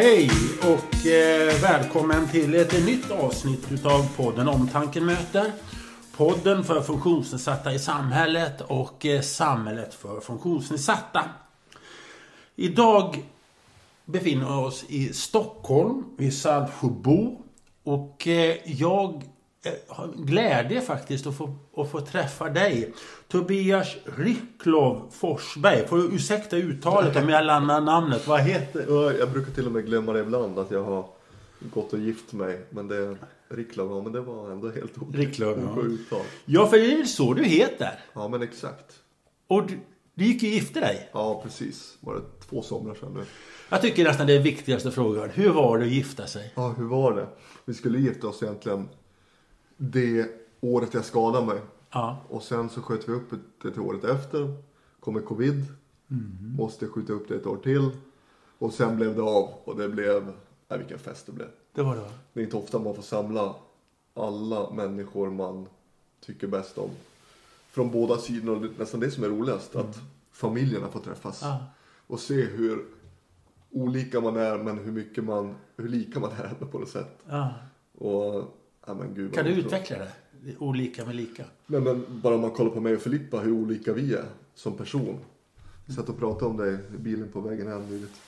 Hej och eh, välkommen till ett nytt avsnitt utav podden Omtanken möter. Podden för funktionsnedsatta i samhället och eh, samhället för funktionsnedsatta. Idag befinner vi oss i Stockholm, vid Saltsjöbo. Och eh, jag glädje faktiskt att få, att få träffa dig. Tobias Rycklov Forsberg. Får du ursäkta uttalet om jag landar namnet. Vad heter Ja, Jag brukar till och med glömma det ibland att jag har gått och gift mig. Men det Ricklov, ja men det var ändå helt okej. Ricklov, ja. Uttal. Ja, för det är väl så du heter? Ja men exakt. Och du, du gick ju gifte dig. Ja precis. Var det två somrar sedan nu. Jag tycker nästan det är viktigaste frågan. Hur var det att gifta sig? Ja hur var det? Vi skulle gifta oss egentligen det året jag skadade mig. Ja. Och sen så sköt vi upp det till året efter. Kommer covid. Mm. Måste skjuta upp det ett år till. Och sen blev det av. Och det blev, nej vilken fest det blev. Det var det va? Det är inte ofta man får samla alla människor man tycker bäst om. Från båda sidor och det är nästan det som är roligast. Att familjerna får träffas. Ja. Och se hur olika man är men hur mycket man, hur lika man är på något sätt. ja. Och, ja men gud Kan du utveckla det? Olika med lika. Nej men bara om man kollar på mig och Filippa hur olika vi är som person. Vi satt och pratade om det i bilen på vägen hem nyligt.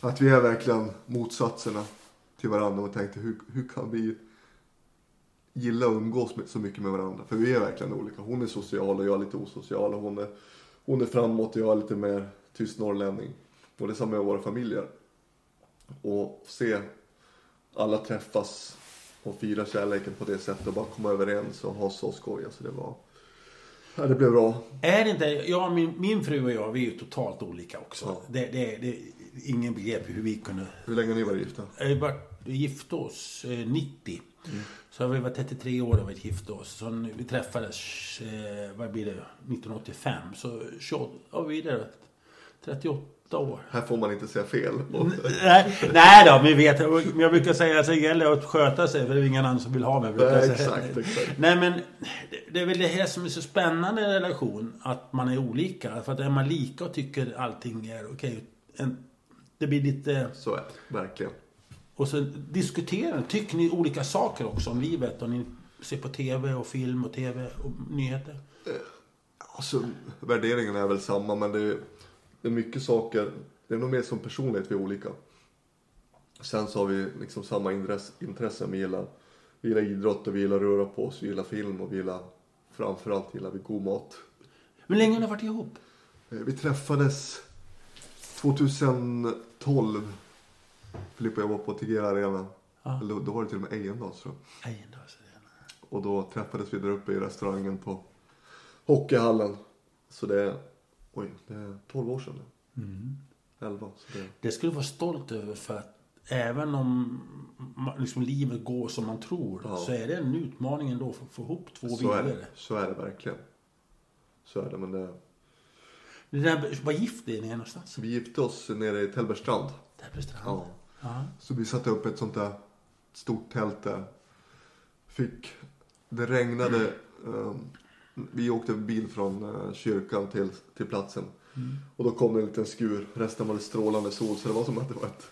Att vi är verkligen motsatserna till varandra och tänkte hur, hur kan vi gilla att umgås med, så mycket med varandra? För vi är verkligen olika. Hon är social och jag är lite osocial och hon är, hon är framåt och jag är lite mer tyst norrlänning. Och det är samma med våra familjer. Och se alla träffas och fira kärleken på det sättet och bara komma överens och ha så skoj. Alltså det var... Ja, det blev bra. Är det inte... Ja, min, min fru och jag, vi är ju totalt olika också. Ja. Det, det, det är ingen begrepp hur vi kunde... Hur länge har ni varit gifta? Vi var gifte oss eh, 90. Mm. Så vi var 33 år och vi gifte oss. Så vi träffades, eh, vad blir det, 1985. Så 28, ja, vi är där, 38 år. Här får man inte säga fel. Nej, nej då, vi vet. Men jag brukar säga att det gäller att sköta sig för det är ingen annan som vill ha mig. Nej, exakt, exakt. Nej men det- är väl det här som är så spännande i en relation. Att man är olika. För att är man lika och tycker allting är okej. en, det blir lite... Så är det, verkligen. Och så diskuterar Tycker ni olika saker också om livet? Och ni ser på TV och film och TV och nyheter? Alltså, värderingen är väl samma men det är, det är mycket saker. Det är nog mer som personlighet vi är olika. Sen så har vi liksom samma intresse, intressen. Vi gillar, vi gillar idrott och vi gillar röra på oss. Vi gillar film och vi gillar framförallt gillar vi god mat. Hur länge har ni varit ihop? Eh, Vi träffades 2012. Filippa och jag var på Tegera Arena. Ja. Eller då var det till och med Ejendals tror jag. Så det- Och då träffades vi där uppe i restaurangen på hockeyhallen. Så det oj, det är 12 år sedan nu. Mm. 11. Så det, Det skulle du vara stolt över för att även om liksom livet går som man tror Ja. så är det en utmaning ändå för att få ihop två så, är viljor. det, så är det verkligen. Så är det, men det, Det där, vad gift är ni är någonstans? vi gifte oss nere i Tällbergstrand. Stranden? Ja. Ja. Så vi satte upp ett sånt där stort tält där. Fick, det regnade. ehm, vi åkte bil från eh, kyrkan till, till platsen. Och då kom det en liten skur. Resten var det strålande sol. Så det var som att det var ett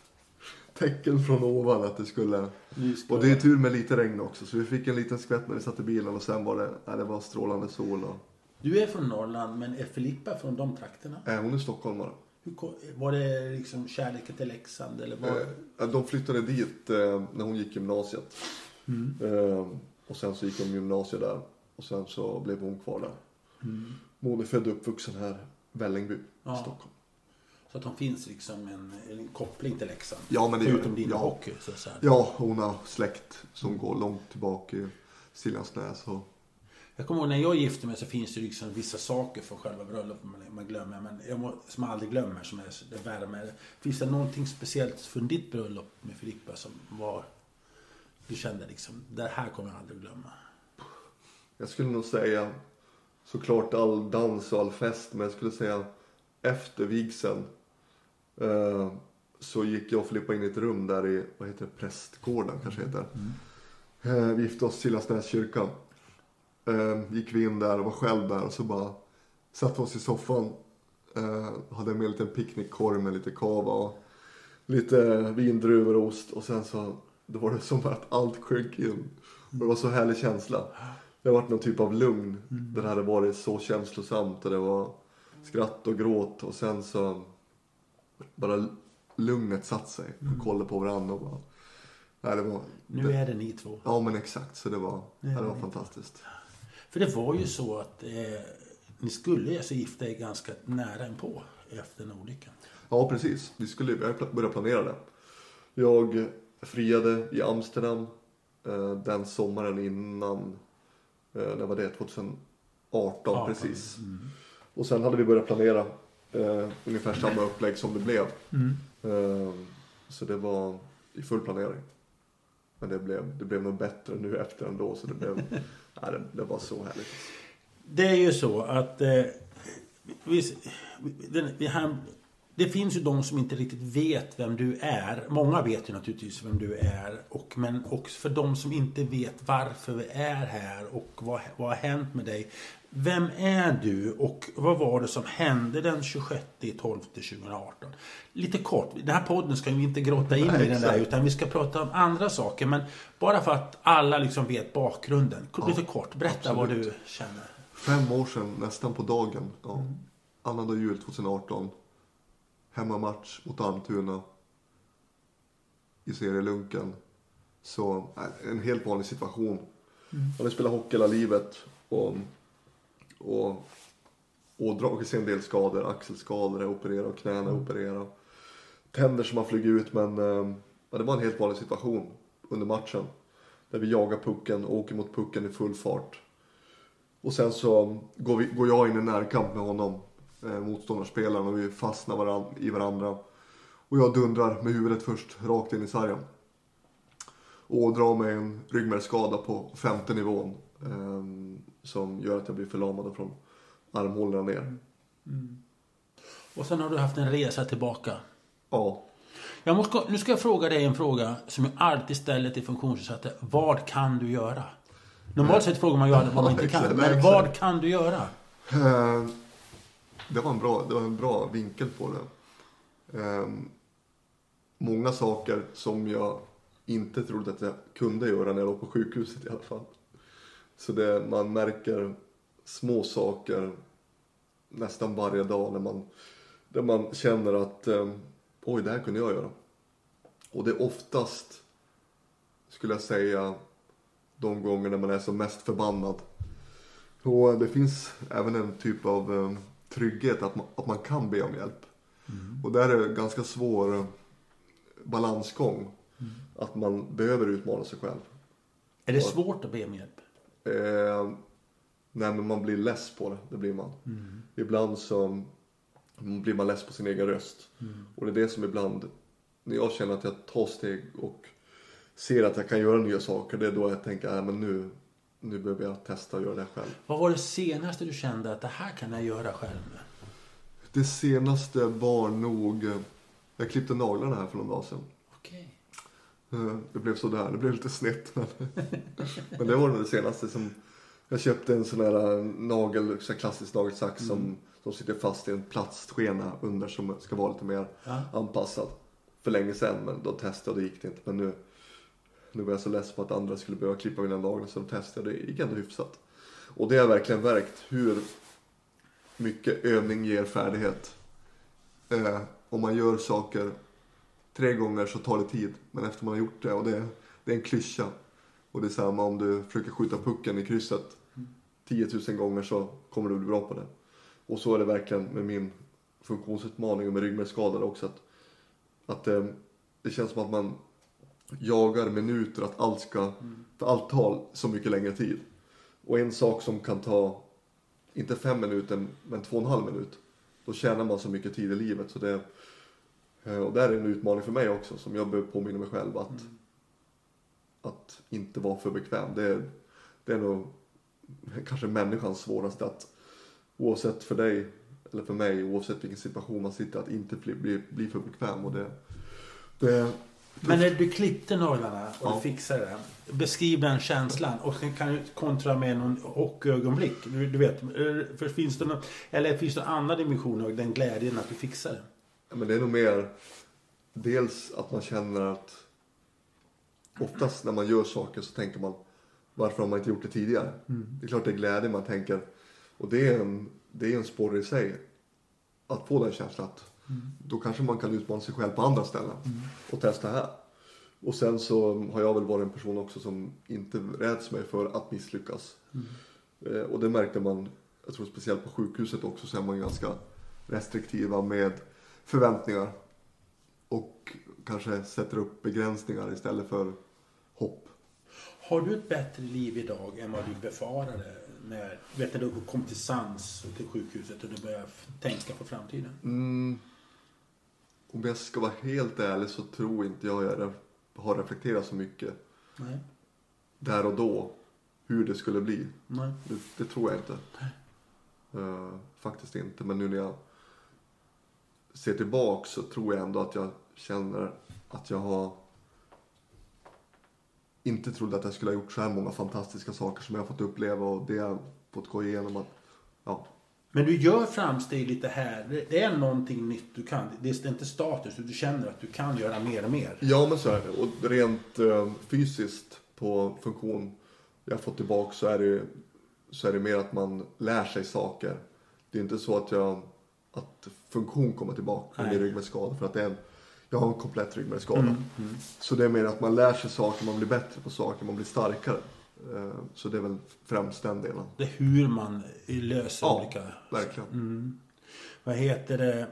tecken från ovan att det skulle. Ska Och det är tur med lite regn också. Så vi fick en liten skvätt när vi satt i bilen. Och sen var det, nej, det var strålande sol. Och, Du är från Norrland men är Filippa från de trakterna? äh, hon är stockholmare. Hur, var det liksom kärleken till Leksand eller var Eh, de flyttade dit eh, när hon gick gymnasiet. Mm. Eh, och sen så gick hon gymnasiet där. Och sen så blev hon kvar där. Mm. Hon är född och uppvuxen här, Vällingby, Ja. Stockholm. Så att de finns liksom en, en koppling till Leksand? Ja, men det Förutom din Ja. hockey så säga. Ja, hon har släkt som går långt tillbaka i Siljansnäs. Och, Jag kommer ihåg när jag gifte mig så finns det liksom vissa saker från själva bröllopet man, man glömmer. Men jag må, som jag aldrig glömmer, som är det värme. Finns det någonting speciellt från ditt bröllop med Filippa som var... Du kände liksom, det här kommer jag aldrig glömma. Jag skulle nog säga såklart all dans och all fest. Men jag skulle säga efter vigseln. Eh, så gick jag och Filippa in i ett rum där i, vad heter det, prästgården kanske heter. Eh, vi gifte oss i Siljansnäs kyrkan. Eh, gick vi in där och var själv där och så bara satte oss i soffan. Eh, hade med en liten picknickkorg med lite kava och lite vindruvor och ost och sen så då var det som att allt sjönk in. Och det var så härlig känsla. Det har varit någon typ av lugn. Mm. Det hade varit så känslosamt och det var skratt och gråt och sen så bara lugnet satt sig. Mm. Och kollade på varandra och bara... Nej, det var, Nu är det ni två. Ja men exakt, så det var, ja, det var det- fantastiskt. För det var ju så att eh, ni skulle alltså gifta er ganska nära inpå efter den olyckan. Ja precis, vi skulle börjat planera det. Jag friade i Amsterdam eh, den sommaren innan, när var det? 2018 Ja, precis. Mm. Och sen hade vi börjat planera eh, ungefär samma upplägg som det blev. Mm. Eh, så det var i full planering. Men det blev, det blev nog bättre nu efter ändå så det blev, nej, det, det var så härligt. Det är ju så att eh, vi, den, vi har, det finns ju de som inte riktigt vet vem du är. Många vet ju naturligtvis vem du är. Och, men också för de som inte vet varför vi är här och vad, vad har hänt med dig. Vem är du och vad var det som hände den 26 12 2018? Lite kort, den här podden ska ju inte grotta in Nej, i den där utan vi ska prata om andra saker. Men bara för att alla liksom vet bakgrunden. Ja, Lite kort, berätta vad absolut. du känner. Fem år sedan, nästan på dagen. Ja. Annandag jul 2018. Hemmamatch mot Almtuna. I serielunken. Så en helt vanlig situation. Man har spelat hockey hela livet. Och, och, och dragit sig en del skador. Axelskador är opererade och knäna är opererade. Tänder som har flugit ut men eh, ja, det var en helt vanlig situation under matchen. Där vi jagar pucken och åker mot pucken i full fart. Och sen så går, vi, går jag in i närkamp med honom, eh, motståndarspelaren, och vi fastnar varann, i varandra. Och jag dundrar med huvudet först rakt in i sargen. Och drar mig en ryggmärgsskada på femte nivån. Eh, som gör att jag blir förlamad från armhålorna ner. Och sen har du haft en resa tillbaka. Ja, Jag måste, nu ska jag fråga dig en fråga som jag alltid ställer till funktionsnedsatta. Vad kan du göra? Normalt sett frågar man ju aldrig vad man inte kan. Men vad kan du göra? Det var en bra, det var en bra vinkel på det. Um, Många saker som jag inte trodde att jag kunde göra när jag låg på sjukhuset i alla fall. Så det, man märker små saker nästan varje dag när man, där man känner att um, oj, det här kunde jag göra. Och det är oftast, skulle jag säga, de gånger när man är som mest förbannad. Och det finns även en typ av um, trygghet att man, att man kan be om hjälp. Och där är det ganska svår eh, balansgång. Att man behöver utmana sig själv. Är det svårt att be om hjälp? Eh, nej men man blir less på det, det blir man. Ibland så blir man less på sin egen röst. Och det är det som ibland, när jag känner att jag tar steg och ser att jag kan göra nya saker, det är då jag tänker, nej men nu, nu behöver jag testa att göra det själv. Vad var det senaste du kände att det här kan jag göra själv? Det senaste var nog, eh, jag klippte naglarna här för någon dag sedan. Okej. Eh, Det blev sådär, det blev lite snett. Men, men det var nog det senaste som... Jag köpte en sån här eh, nagel, så klassisk nagelsax som, som sitter fast i en plastskena under som ska vara lite mer Ja. anpassad. För länge sedan, men då testade jag och det gick det inte. Men nu, nu var jag så less på att andra skulle behöva klippa mina naglar så de testade. Det gick ändå hyfsat. Och det har verkligen verkt hur mycket övning ger färdighet. Eh, om man gör saker tre gånger så tar det tid. Men efter man har gjort det, och det, det är en klyscha. Och det är samma om du försöker skjuta pucken i krysset 10 000 gånger så kommer du bli bra på det. Och så är det verkligen med min funktionsutmaning och med ryggmärgsskador också. Att, att eh, det känns som att man jagar minuter att allt ska, för allt tar så mycket längre tid. Och en sak som kan ta, inte fem minuter, men två och en halv minut. Då tjänar man så mycket tid i livet. Så det, eh, och det är en utmaning för mig också som jag behöver påminna mig själv att, att inte vara för bekväm. Det, är- det är nog kanske människans svåraste att oavsett för dig eller för mig, oavsett vilken situation man sitter, att inte bli, bli, bli för bekväm. Och det, det, Men när du klippte naglarna och Ja. du fixade det. Beskriv den känslan och sen kan du kontra med någon hockeyögonblick. Du, du vet, för finns det någon, eller finns det andra dimensioner av den glädjen att du fixar det? Ja, men det är nog mer dels att man känner att oftast när man gör saker så tänker man varför har man inte gjort det tidigare? Det är klart det är glädje man tänker och det är en, det är en sporre i sig att få den känslan att då kanske man kan utmana sig själv på andra ställen och testa här. Och sen så har jag väl varit en person också som inte räds mig för att misslyckas. Eh, och det märkte man, jag tror speciellt på sjukhuset också, så är man ganska restriktiva med förväntningar. Och kanske sätter upp begränsningar istället för hopp. Har du ett bättre liv idag än vad du befarade när, vet du, du kom till sans till sjukhuset och du började tänka på framtiden? Mm. Om jag ska vara helt ärlig så tror inte jag jag har reflekterat så mycket Nej. där och då hur det skulle bli. Nej. Det, det tror jag inte. Eh, faktiskt inte. Men nu när jag ser tillbaks så tror jag ändå att jag känner att jag har inte trodde att jag skulle ha gjort så här många fantastiska saker som jag har fått uppleva och det jag har fått gå igenom. Att, ja, Men du gör framsteg lite här. Det- är någonting nytt du kan. Det är inte status. Du känner att du kan göra mer och mer. Ja, men så är det. Och rent eh, fysiskt på funktion jag har fått tillbaka så är det så är det mer att man lär sig saker. Det är inte så att jag att funktion kommer tillbaka med ryggmärgsskada för att det är en, jag har en komplett ryggmärgsskada. Så det är mer att man lär sig saker, man blir bättre på saker, man blir starkare. Eh, Så det är väl främst den delen. Det är hur man löser Ja, olika... verkligen. Vad heter det?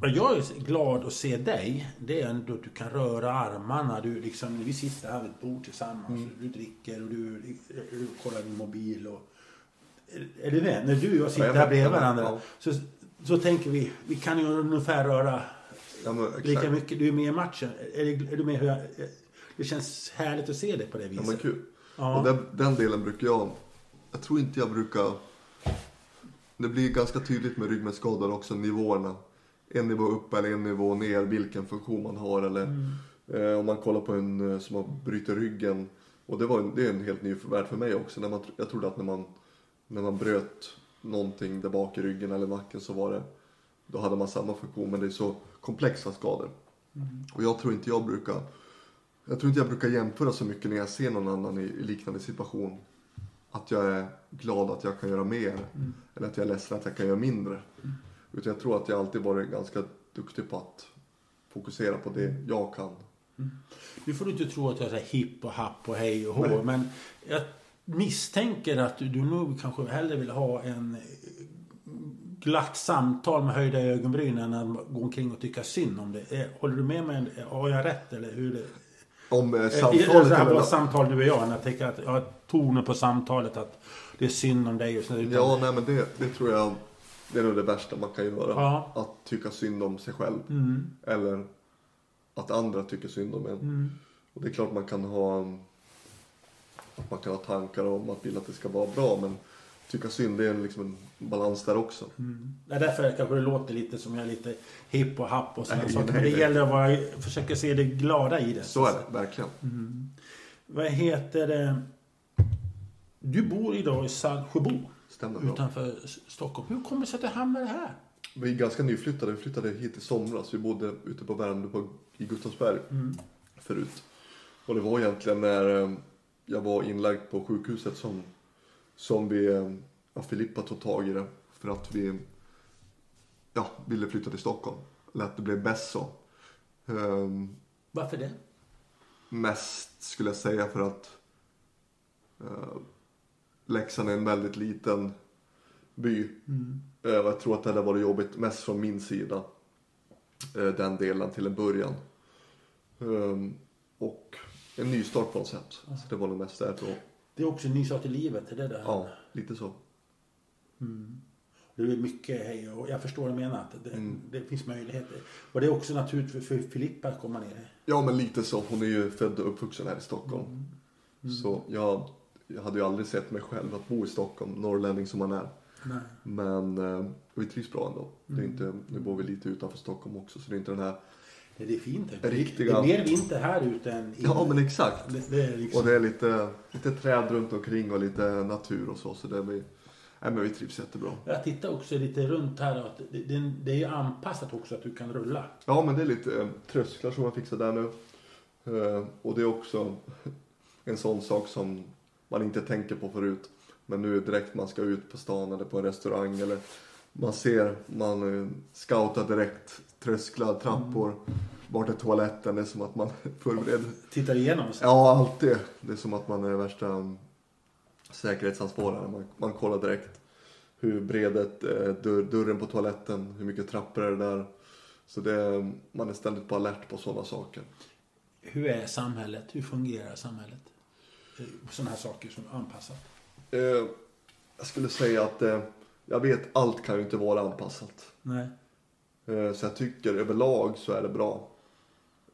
Vad jag är glad att se dig, det är ändå att du kan röra armarna. Du liksom, vi sitter här vid ett bord tillsammans. Mm. Du dricker och du, du kollar din mobil. Och, är- är det det? När du och jag sitter Ja, här bredvid varandra. ja. Så, så tänker vi, vi kan ju ungefär röra Ja, men, lika mycket. Du är med i matchen. Är, är du med hur jag, det känns härligt att se dig på det Ja, viset. men kul. Ja. Och den, den delen brukar jag... Jag tror inte jag brukar... Det blir ganska tydligt med ryggmärgsskador också, nivåerna. En nivå upp eller en nivå ner, vilken funktion man har. Eller eh, om man kollar på en eh, som har brutit ryggen. Och det, var en, det är en helt ny värld för mig också. När man, jag trodde att när man, när man bröt någonting där bak i ryggen eller nacken så var det... Då hade man samma funktion, men det är så komplexa skador. Och jag tror inte jag brukar... Jag tror inte jag brukar jämföra så mycket när jag ser någon annan i, i liknande situation. Att jag är glad att jag kan göra mer. Eller att jag är ledsen att jag kan göra mindre. Utan jag tror att jag alltid varit ganska duktig på att fokusera på det jag kan. Nu får du inte tro att jag säger hipp och happ och hej och hå. Men jag misstänker att du, du nog kanske hellre vill ha en glatt samtal med höjda ögonbryn än att gå omkring och tycka synd om det. Eh, Håller du med mig? Har jag rätt eller hur? Om eh, Eh, samtalet det här väl- samtal du och jag. När jag tänker att jag har tonen på samtalet att det är synd om dig så. Utan, Ja, nej men det, det tror jag det är nog det värsta man kan göra. Ja. Att tycka synd om sig själv. Mm, Eller att andra tycker synd om en. mm, Och det är klart man kan ha att man kan ha tankar om att vilja att det ska vara bra men tycka synd det är liksom en balans där också. mm. Det är därför kanske det låter lite som jag är lite hipp och happ och sådana Nej, saker. Men det nej. gäller att vara, försöka se det glada i det. Så är det verkligen. Vad heter det? Du bor idag i Saltsjöbo Stämmer utanför Stockholm. Hur kommer det sig att du hamnade här? Vi är ganska nyflyttade. Vi flyttade hit i somras. Vi bodde ute på Värmdö på, i Gustavsberg förut. Och det var egentligen när eh, jag var inlagd på sjukhuset som, som vi, eh, ja, Filippa tog tag i det. För att vi ja, ville flytta till Stockholm. Eller att det blev bäst så. Ehm, Varför det? mest skulle jag säga för att uh, Leksand är en väldigt liten by. Eh, och jag tror att det hade varit jobbigt mest från min sida. eh, den delen till en början. Ehm, och en ny start på något sätt. Så det var nog mest därför. Det är också en ny sak i livet. Det är det. ja, lite så. Det är mycket hej och jag förstår vad du menar. Att det, Mm. det finns möjligheter. Och det är också naturligt för, för Filippa att komma ner. Ja, men lite så. Hon är ju född och uppvuxen här i Stockholm. Så jag, jag hade ju aldrig sett mig själv att bo i Stockholm, norrlänning som man är. Nej. Men eh, vi trivs bra ändå. Det är inte, nu bor vi lite utanför Stockholm också så det är inte den här... Det, det är fint. Det, Riktiga- det är mer vinter här ute än inne. Ja men exakt. det, det liksom... Och det är lite, lite träd runt omkring och lite natur och så. Så det blir, Nej, men vi trivs jättebra. Jag tittar också lite runt här. Att det, det, är anpassat också att du kan rulla. Ja, men det är lite eh, trösklar som jag fixar där nu. Eh, och det är också en sån sak som man inte tänker på förut. Men nu direkt man ska ut på stan eller på en restaurang eller man ser, man eh, scoutar direkt trösklar, trappor, vart är toaletten? Det är som att man förbereder. Tittar igenom. Ja, alltid. Det är som att man är värsta um, säkerhetsansvararen. Man, man kollar direkt hur bred är eh, dörr, dörren på toaletten, hur mycket trappor är det där. Så det, man är ständigt på alert på sådana saker. Hur är samhället? Hur fungerar samhället? Eh, Sådana här saker som är anpassat. Eh, jag skulle säga att eh, jag vet allt kan ju inte vara anpassat. Nej. Eh, så jag tycker överlag så är det bra.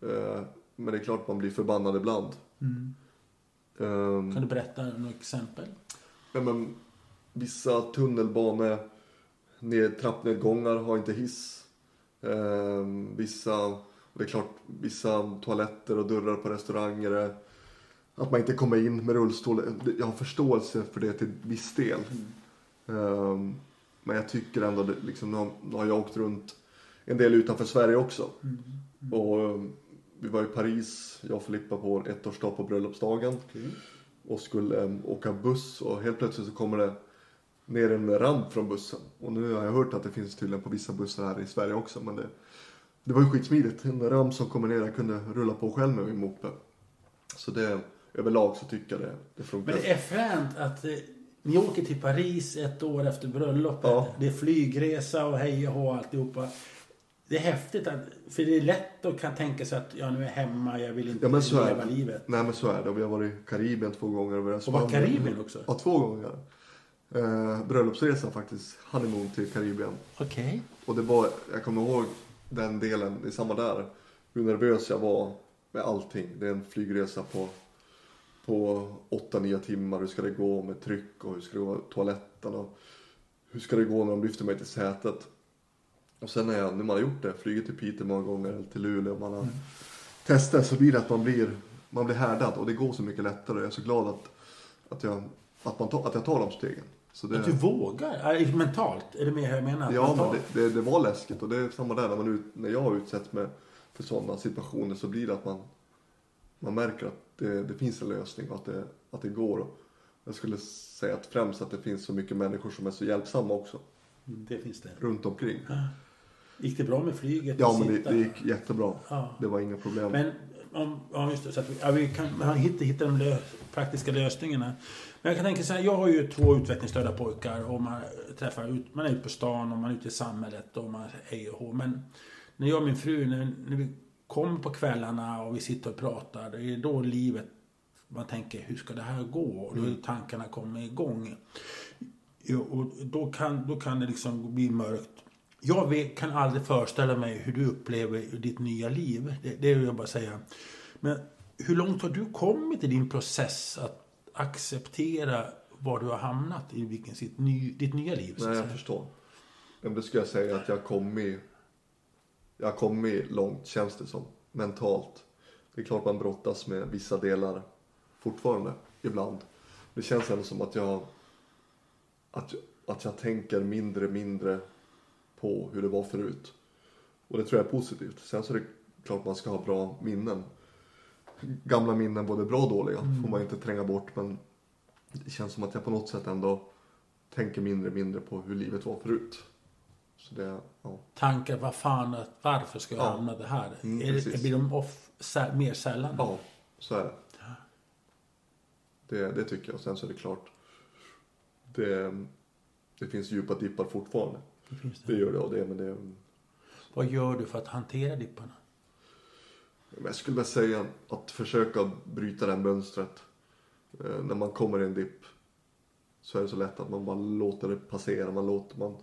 Eh, men det är klart man blir förbannad ibland. Mm. Eh, Kan du berätta några exempel? Ja, men vissa tunnelbane ned, trappnedgångar har inte hiss. Ehm, vissa, det är klart, vissa toaletter och dörrar på restauranger är att man inte kommer in med rullstol. Jag har förståelse för det till viss del. Ehm, men jag tycker ändå, liksom, nu har jag åkt runt en del utanför Sverige också. Och ehm, vi var i Paris, jag och Filippa på vår ettårsdag på bröllopsdagen och skulle um, åka buss och helt plötsligt så kommer det ner en ramp från bussen. Och nu har jag hört att det finns tydligen på vissa bussar här i Sverige också. Men det, det var ju skitsmidigt. En ramp som kommer ner, jag kunde rulla på själv med min moppe. Så det, överlag så tycker jag det, det funkar. Men det är fränt att eh, ni åker till Paris ett år efter bröllopet. Ja. Det är flygresa och hej och hå alltihopa. Det är häftigt att, för det är lätt att kan tänka sig att ja, nu är jag hemma, jag vill inte Ja, men så är leva det. livet. Nej men så är det. Vi har varit i Karibien två gånger. Och, Och var. Karibien också? Ja, två gånger. Eh, bröllopsresa faktiskt. Honeymoon till Karibien. Okej. Och det var, jag kommer ihåg den delen, är samma där. Hur nervös jag var med allting. Det är en flygresa på, på 8-9 timmar. Hur ska det gå med tryck och hur ska det gå med toaletten och hur ska det gå när de lyfter mig till sätet. Och sen när, jag, när man har gjort det, flugit till Piteå många gånger eller till Luleå. Man har testat så blir det att man blir, man blir härdad och det går så mycket lättare. Jag är så glad att, att, jag, att, man tar, att jag tar de stegen. Så det, Att du vågar? Mentalt? Är det mer jag menar? Ja, men det, det, det var läskigt och det är samma där när, man ut, när jag utsätts med för sådana situationer så blir det att man, man märker att det, det finns en lösning och att det, att det går. Och jag skulle säga att främst att det finns så mycket människor som är så hjälpsamma också Det finns det. runt omkring. Gick det bra med flyget? Ja, men det, det gick jättebra. Ja. Det var inga problem. Men om, ja, just det, så att vi, ja, vi kan man hitta, hitta de lö, praktiska lösningarna. Men jag kan tänka så här, jag har ju två utvecklingsstörda pojkar och man träffar ut, man är ute på stan och man är ute i samhället och man hej och. Men när jag och min fru, när, när vi kommer på kvällarna och vi sitter och pratar, det är då livet, man tänker hur ska det här gå? Och då är tankarna kommer igång. Och då kan, då kan det liksom bli mörkt. Jag kan aldrig föreställa mig hur du upplever ditt nya liv. Det, det vill jag bara säga. Men hur långt har du kommit i din process att acceptera var du har hamnat i vilken sitt, ny, ditt nya liv? Nej, jag förstår. Men det skulle jag säga att jag har kommit, jag har kommit långt känns det som. Mentalt. Det är klart man brottas med vissa delar fortfarande, ibland. Det känns ändå som att jag, att, att jag tänker mindre, mindre på hur det var förut. Och det tror jag är positivt. Sen så är det klart man ska ha bra minnen. Gamla minnen, både bra och dåliga, får man inte tränga bort. Men det känns som att jag på något sätt ändå tänker mindre och mindre på hur livet var förut. Så det, ja. Tankar, vad fan, varför ska jag Ja. hamna det här? Mm, är det, blir de off, mer sällan? ja, så är det. det. Det tycker jag. Sen så är det klart. Det, det finns djupa dippar fortfarande. Det finns det. Det gör det och det. Men det Vad gör du för att hantera dipparna? jag skulle väl säga att försöka bryta det här mönstret. Eh, när man kommer i en dipp så är det så lätt att man bara låter det passera. Man låter man,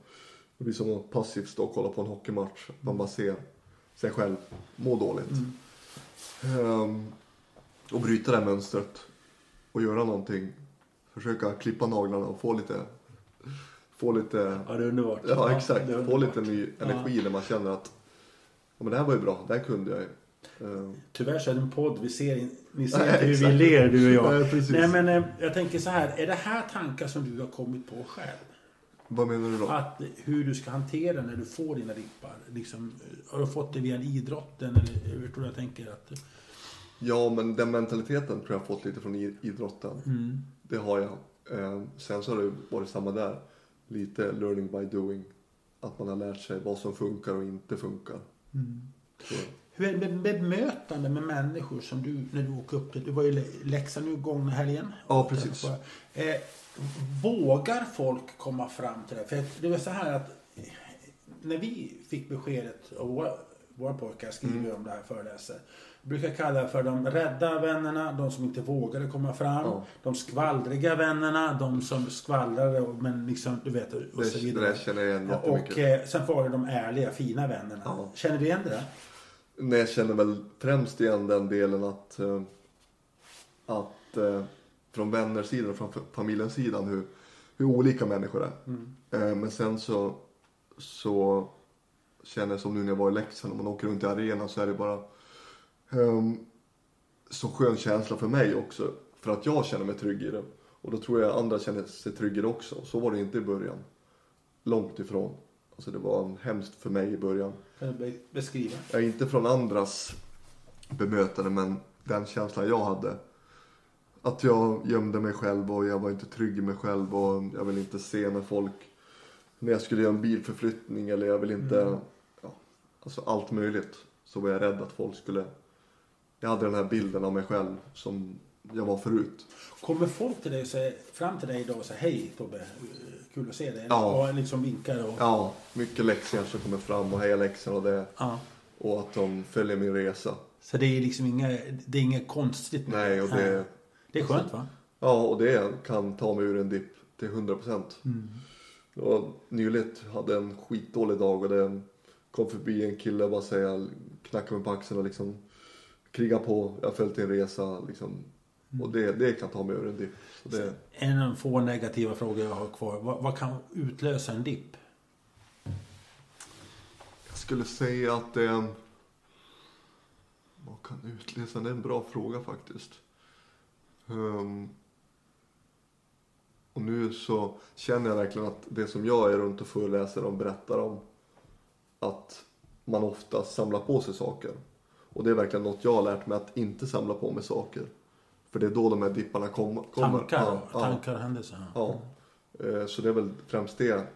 det blir som att passivt stå och kolla på en hockeymatch. Man bara ser sig själv må dåligt. Ehm, och bryta det här mönstret och göra någonting. Försöka klippa naglarna och få lite, få lite, Ja, det är underbart. ja exakt, är få lite ny energi när man känner att ja, men det här var ju bra, det här kunde jag ju. Ehm, Tyvärr så är det en podd. Vi ser, ni ser Nej, hur vi ler, du och jag. Nej. Nej, men eh, jag tänker så här. Är det här tankar som du har kommit på själv? Vad menar du då? Att hur du ska hantera när du får dina dippar. Liksom, har du fått det via idrotten eller hur tror du jag tänker? Att, Ja, men den mentaliteten tror jag har fått lite från idrotten. mm. Det har jag. Eh, sen så har det varit samma där. Lite learning by doing. Att man har lärt sig vad som funkar och inte funkar. Så, Hur är det med bemötande med människor som du, när du åker upp till, du var ju i Leksand nu gångna helgen. Ja, precis. Eh, vågar folk komma fram till det? För det var så här att när vi fick beskedet och våra, våra pojkar skriver Mm. om det här föreläser. Brukar kalla det för de rädda vännerna, de som inte vågade komma fram. Ja. De skvallriga vännerna, de som skvallrade och- men liksom, du vet, och och så det, det vidare. där känner jag igen och jättemycket. eh, sen var det de ärliga, fina vännerna. Ja. Känner du igen det? Nej, jag känner väl främst igen den delen att, eh, att eh, från vänners sidan och från familjens sidan hur, hur olika människor är. Eh, men sen så, så känner jag som nu när jag var i Leksand och man åker runt i arenan så är det bara um, så skön känsla för mig också. För att jag känner mig trygg i det. Och då tror jag andra känner sig trygga också. Så var det inte i början. Långt ifrån. Alltså det var hemskt för mig i början. Kan du be- beskriva? Ja, inte från andras bemötande men den känslan jag hade. Att jag gömde mig själv och jag var inte trygg i mig själv och jag vill inte se när folk när jag skulle göra en bilförflyttning eller jag vill inte ja, alltså allt möjligt så var jag rädd att folk skulle jag hade den här bilden av mig själv som jag var förut. Kommer folk till dig och säger, fram till dig idag och säger hej Tobbe, kul att se dig? Ja. Och liksom vinkar och... Ja, mycket lektioner som kommer fram och heja Leksand och det Ja. och att de följer min resa. Så det är liksom inga, det är inget konstigt med Nej, och det, Det är skönt va? Ja, och det kan ta mig ur en dipp till 100 procent. Och nyligt hade en skitdålig dag och det kom förbi en kille och bara säga, knackade mig på axeln och liksom kriga på. Jag har följt din resa liksom. Och det, det kan ta mig ur en dipp. Det, En av de få negativa frågor jag har kvar. Vad, vad kan utlösa en dipp? jag skulle säga att det en... Vad kan utlösa? Det är en bra fråga faktiskt. Ehm, och nu så känner jag verkligen att det som jag är runt och föreläser om berättar om att man ofta samlar på sig saker. Och det är verkligen något jag har lärt mig att inte samla på mig saker. För det är då de här dipparna kom, kommer. Tankar, Ja, ja. tankar och händelser. Ja, Eh, så det är väl främst det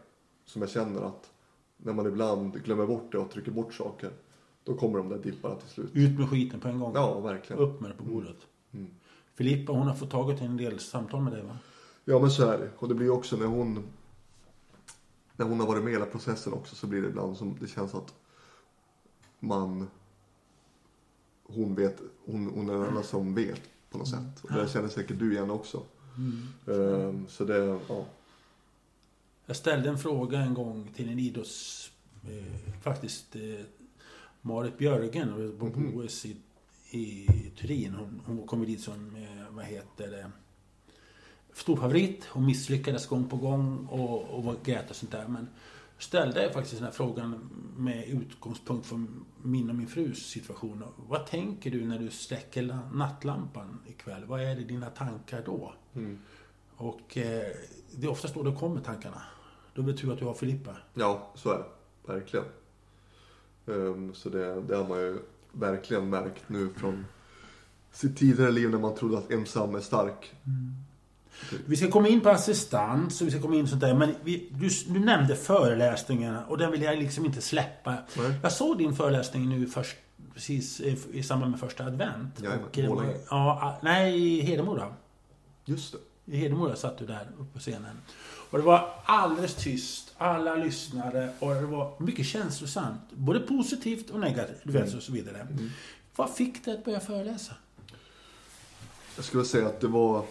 som jag känner att när man ibland glömmer bort det och trycker bort saker, då kommer de där dipparna till slut. Ut med skiten på en gång. Ja, verkligen. Upp med det på bordet. Mm. Filippa hon har fått tagit en del samtal med dig va? Ja, men så är det. Och det blir också när hon när hon har varit med i hela processen också så blir det ibland som det känns att man hon vet, hon, hon är den enda som vet på något sätt. Och det känner säkert du igen också. Ehm, så det, ja. Jag ställde en fråga en gång till en idrotts... Eh, faktiskt eh, Marit Björgen på Mhm. OS i, i Turin. Hon, hon kom dit som, eh, vad heter det, storfavorit. Hon misslyckades gång på gång och, och var grät och sånt där. Men ställde jag faktiskt den här frågan med utgångspunkt från min och min frus situation. Vad tänker du när du släcker la- nattlampan ikväll? Vad är det dina tankar då? Mm. Och eh, det är oftast då det kommer tankarna. Då är det tur att du har Filippa. Ja, så är det. Verkligen. Ehm, så det, det har man ju verkligen märkt nu från sitt tidigare liv när man trodde att ensam är stark. Vi ska komma in på assistans och vi ska komma in sånt där. Men vi, du, du nämnde föreläsningarna och den vill jag liksom inte släppa. Nej. Jag såg din föreläsning nu först, precis i, i samband med första advent. Jajamän, var- Borlänge. ja, ah, nej, i Hedemora. Just det. I Hedemora satt du där uppe på scenen. Och det var alldeles tyst. Alla lyssnade och det var mycket känslosamt. Både positivt och negativt. Du vet, och så vidare. Vad fick dig att börja föreläsa? Jag skulle säga att det var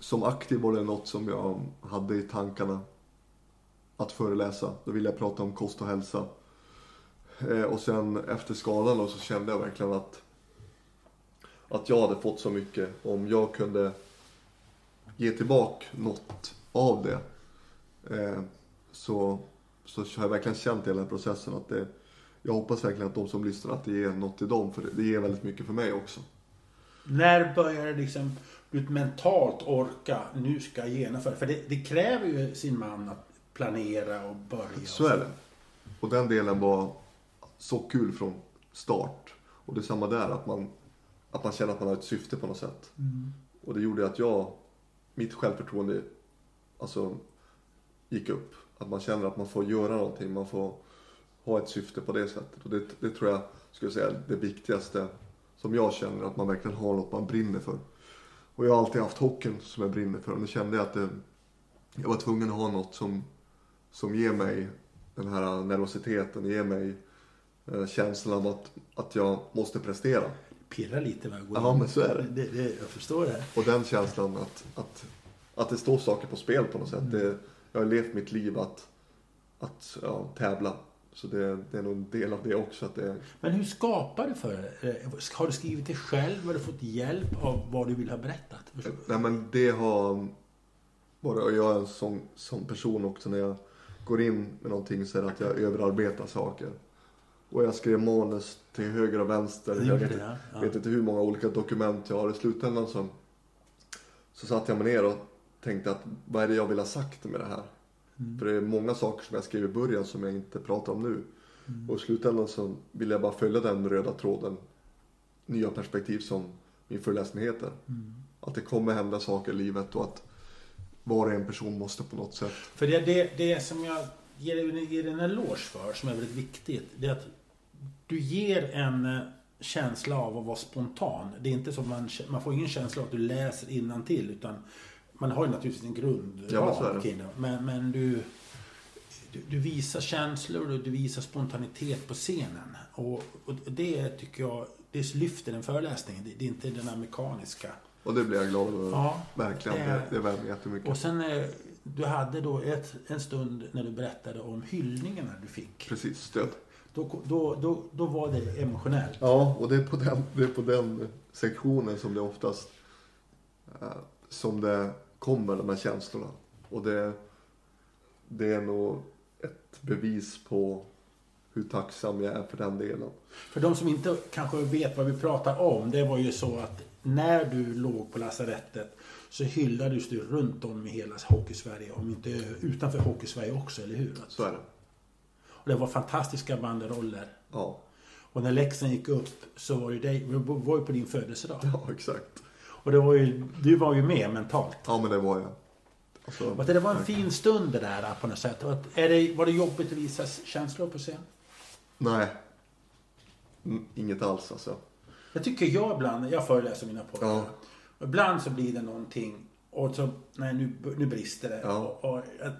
som aktiv var det något som jag hade i tankarna att föreläsa. Då ville jag prata om kost och hälsa. Eh, och sen efter skadan då så kände jag verkligen att att jag hade fått så mycket. Om jag kunde ge tillbaka något av det eh, så, så har jag verkligen känt i hela processen att det jag hoppas verkligen att de som lyssnar att det ger något till dem för det, det ger väldigt mycket för mig också. När börjar liksom du mentalt orka, nu ska jag genomföra? För det, det kräver ju sin man att planera och börja. Så är det. Och den delen var så kul från start. Och det är samma där, att man, att man känner att man har ett syfte på något sätt. Mm. Och det gjorde att jag, mitt självförtroende, alltså gick upp. Att man känner att man får göra någonting, man får ha ett syfte på det sättet. Och det, det tror jag, skulle säga, det viktigaste som jag känner, att man verkligen har något man brinner för. Och jag har alltid haft hockeyn som jag brinner för. Och nu kände jag att det, jag var tvungen att ha något som, som ger mig den här nervositeten, ger mig eh, känslan av att, att jag måste prestera. Pirrar lite med att gå Ja, in. men så är det. det, det jag förstår det. Och den känslan att, att, att det står saker på spel på något sätt. Det, jag har levt mitt liv att, att ja, tävla. Så det, det är nog en del av det också. Att det, Men hur skapar du för det? Eh, Har du skrivit det själv? Har du fått hjälp av vad du vill ha berättat? nej men det har varit, och jag är en sån, sån person också när jag går in med någonting så är det att jag överarbetar saker. Och jag skrev manus till höger och vänster. Jag vet, det. Ja. vet inte hur många olika dokument jag har. I slutändan så, så satte jag mig ner och tänkte att vad är det jag vill ha sagt med det här? Mm. För det är många saker som jag skrev i början som jag inte pratar om nu. Mm. Och i slutändan så vill jag bara följa den röda tråden. Nya perspektiv som min föreläsning heter. Mm. Att det kommer hända saker i livet och att var och en person måste på något sätt. För det, det, det som jag ger dig ger en eloge för, som är väldigt viktigt, det är att du ger en eh, känsla av att vara spontan. Det är inte så att man, man får ingen känsla av att du läser till utan man har ju naturligtvis en grund Ja, kring det. Men, men du, du, du visar känslor och du visar spontanitet på scenen. Och, och det tycker jag, det lyfter en föreläsning. Det, det är inte den här mekaniska. Och det blir jag glad över. Ja, Verkligen. det- Det, det värmer jättemycket. Och sen eh, du hade då ett, en stund när du berättade om hyllningarna du fick. Precis, stöd. Då, då, då, då var det emotionellt. Ja, och det är på den, det är på den sektionen som det oftast eh, som det kommer, de här känslorna. Och det, det är nog ett bevis på hur tacksam jag är för den delen. För de som inte kanske vet vad vi pratar om. Det var ju så att när du låg på lasarettet så hyllades du runt om i hela Hockeysverige. Om inte utanför Hockeysverige också, eller hur? Så är det. Och det var fantastiska banderoller. Ja, Och när läxan gick upp så var ju det var ju på din födelsedag. ja exakt. Och det var ju, du var ju med mentalt. Ja, men det var jag. Alltså, Och det var en fin stund det där på något sätt. Är det, var det jobbigt att visa känslor på scen? Nej. Mm, Inget alls alltså. Jag tycker jag ibland, jag föreläser mina pojkar. Ja. Ibland så blir det någonting och så, nej nu, nu brister det. Ja. Och, och, jag,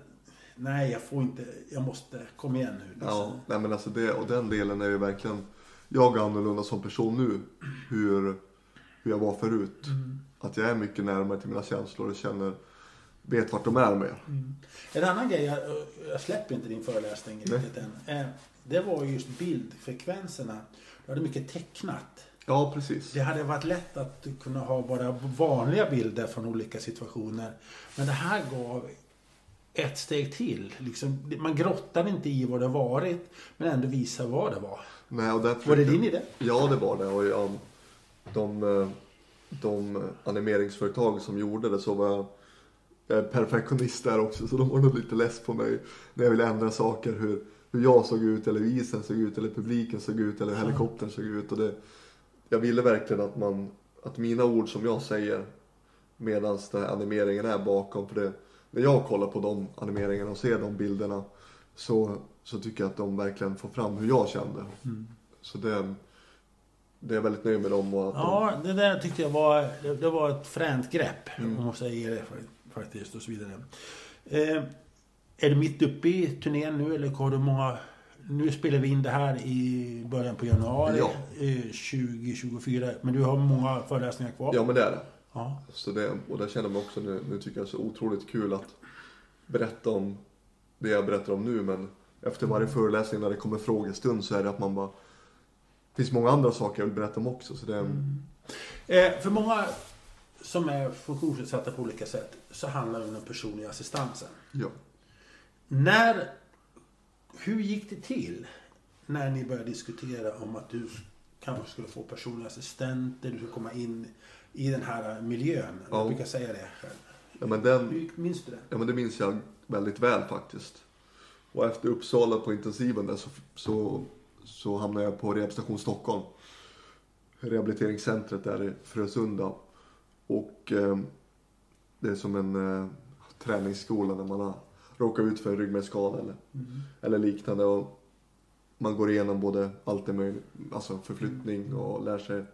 nej jag får inte, jag måste, kom igen nu. Liksom. Ja, nej men alltså det, och den delen är ju verkligen, jag är annorlunda som person nu, hur, hur jag var förut. Mm. Att jag är mycket närmare till mina känslor och känner, vet vart de är med. En annan grej, jag, jag släpper inte din föreläsning Nej. riktigt än. Eh, Det var just bildfrekvenserna. Du hade mycket tecknat. Ja, precis. Det hade varit lätt att kunna ha bara vanliga bilder från olika situationer. Men det här gav ett steg till. Liksom, man grottade inte i vad det varit, men ändå visa vad det var. Nej, och där Var det din idé? Ja, det var det. Och jag, de, eh, de animeringsföretag som gjorde det så var jag, jag är perfektionist där också. Så de var nog lite less på mig när jag ville ändra saker. Hur, hur jag såg ut, eller isen såg ut, eller publiken såg ut, eller helikoptern såg ut. Och det, jag ville verkligen att, man, att mina ord som jag säger medan den här animeringen är bakom. För det, när jag kollar på de animeringarna och ser de bilderna så, så tycker jag att de verkligen får fram hur jag kände. Så det, det är jag väldigt nöjd med dem. Och att de, Ja, det där tyckte jag var, det, det var ett fränt grepp. Mm. Man säger det faktiskt och så vidare. Eh, är du mitt uppe i turnén nu eller har du många... Nu spelar vi in det här i början på januari Ja. eh, 2024. Men du har många föreläsningar kvar? ja men det är det. Ja. Så det, och det känner man också nu, nu tycker jag det är så otroligt kul att berätta om det jag berättar om nu men efter varje föreläsning när det kommer frågestund så är det att man bara finns många andra saker jag vill berätta om också så det är, Eh, för många som är funktionsnedsatta på olika sätt så handlar det om den personliga assistansen. ja. När... Hur gick det till när ni började diskutera om att du kanske skulle få personliga assistenter, du skulle komma in i den här miljön? Ja. Jag brukar säga det själv. ja men den, Hur minns du det? ja men det minns jag väldigt väl faktiskt. Och efter Uppsala på intensiven där så, så, så hamnade jag på Rehabilitation Stockholm. Rehabiliteringscentret där i Frösunda. Och eh, det är som en eh, träningsskola när man har råkat ut för en ryggmärgsskada eller, eller liknande. Och man går igenom både allt det möjligt, alltså förflyttning och lär sig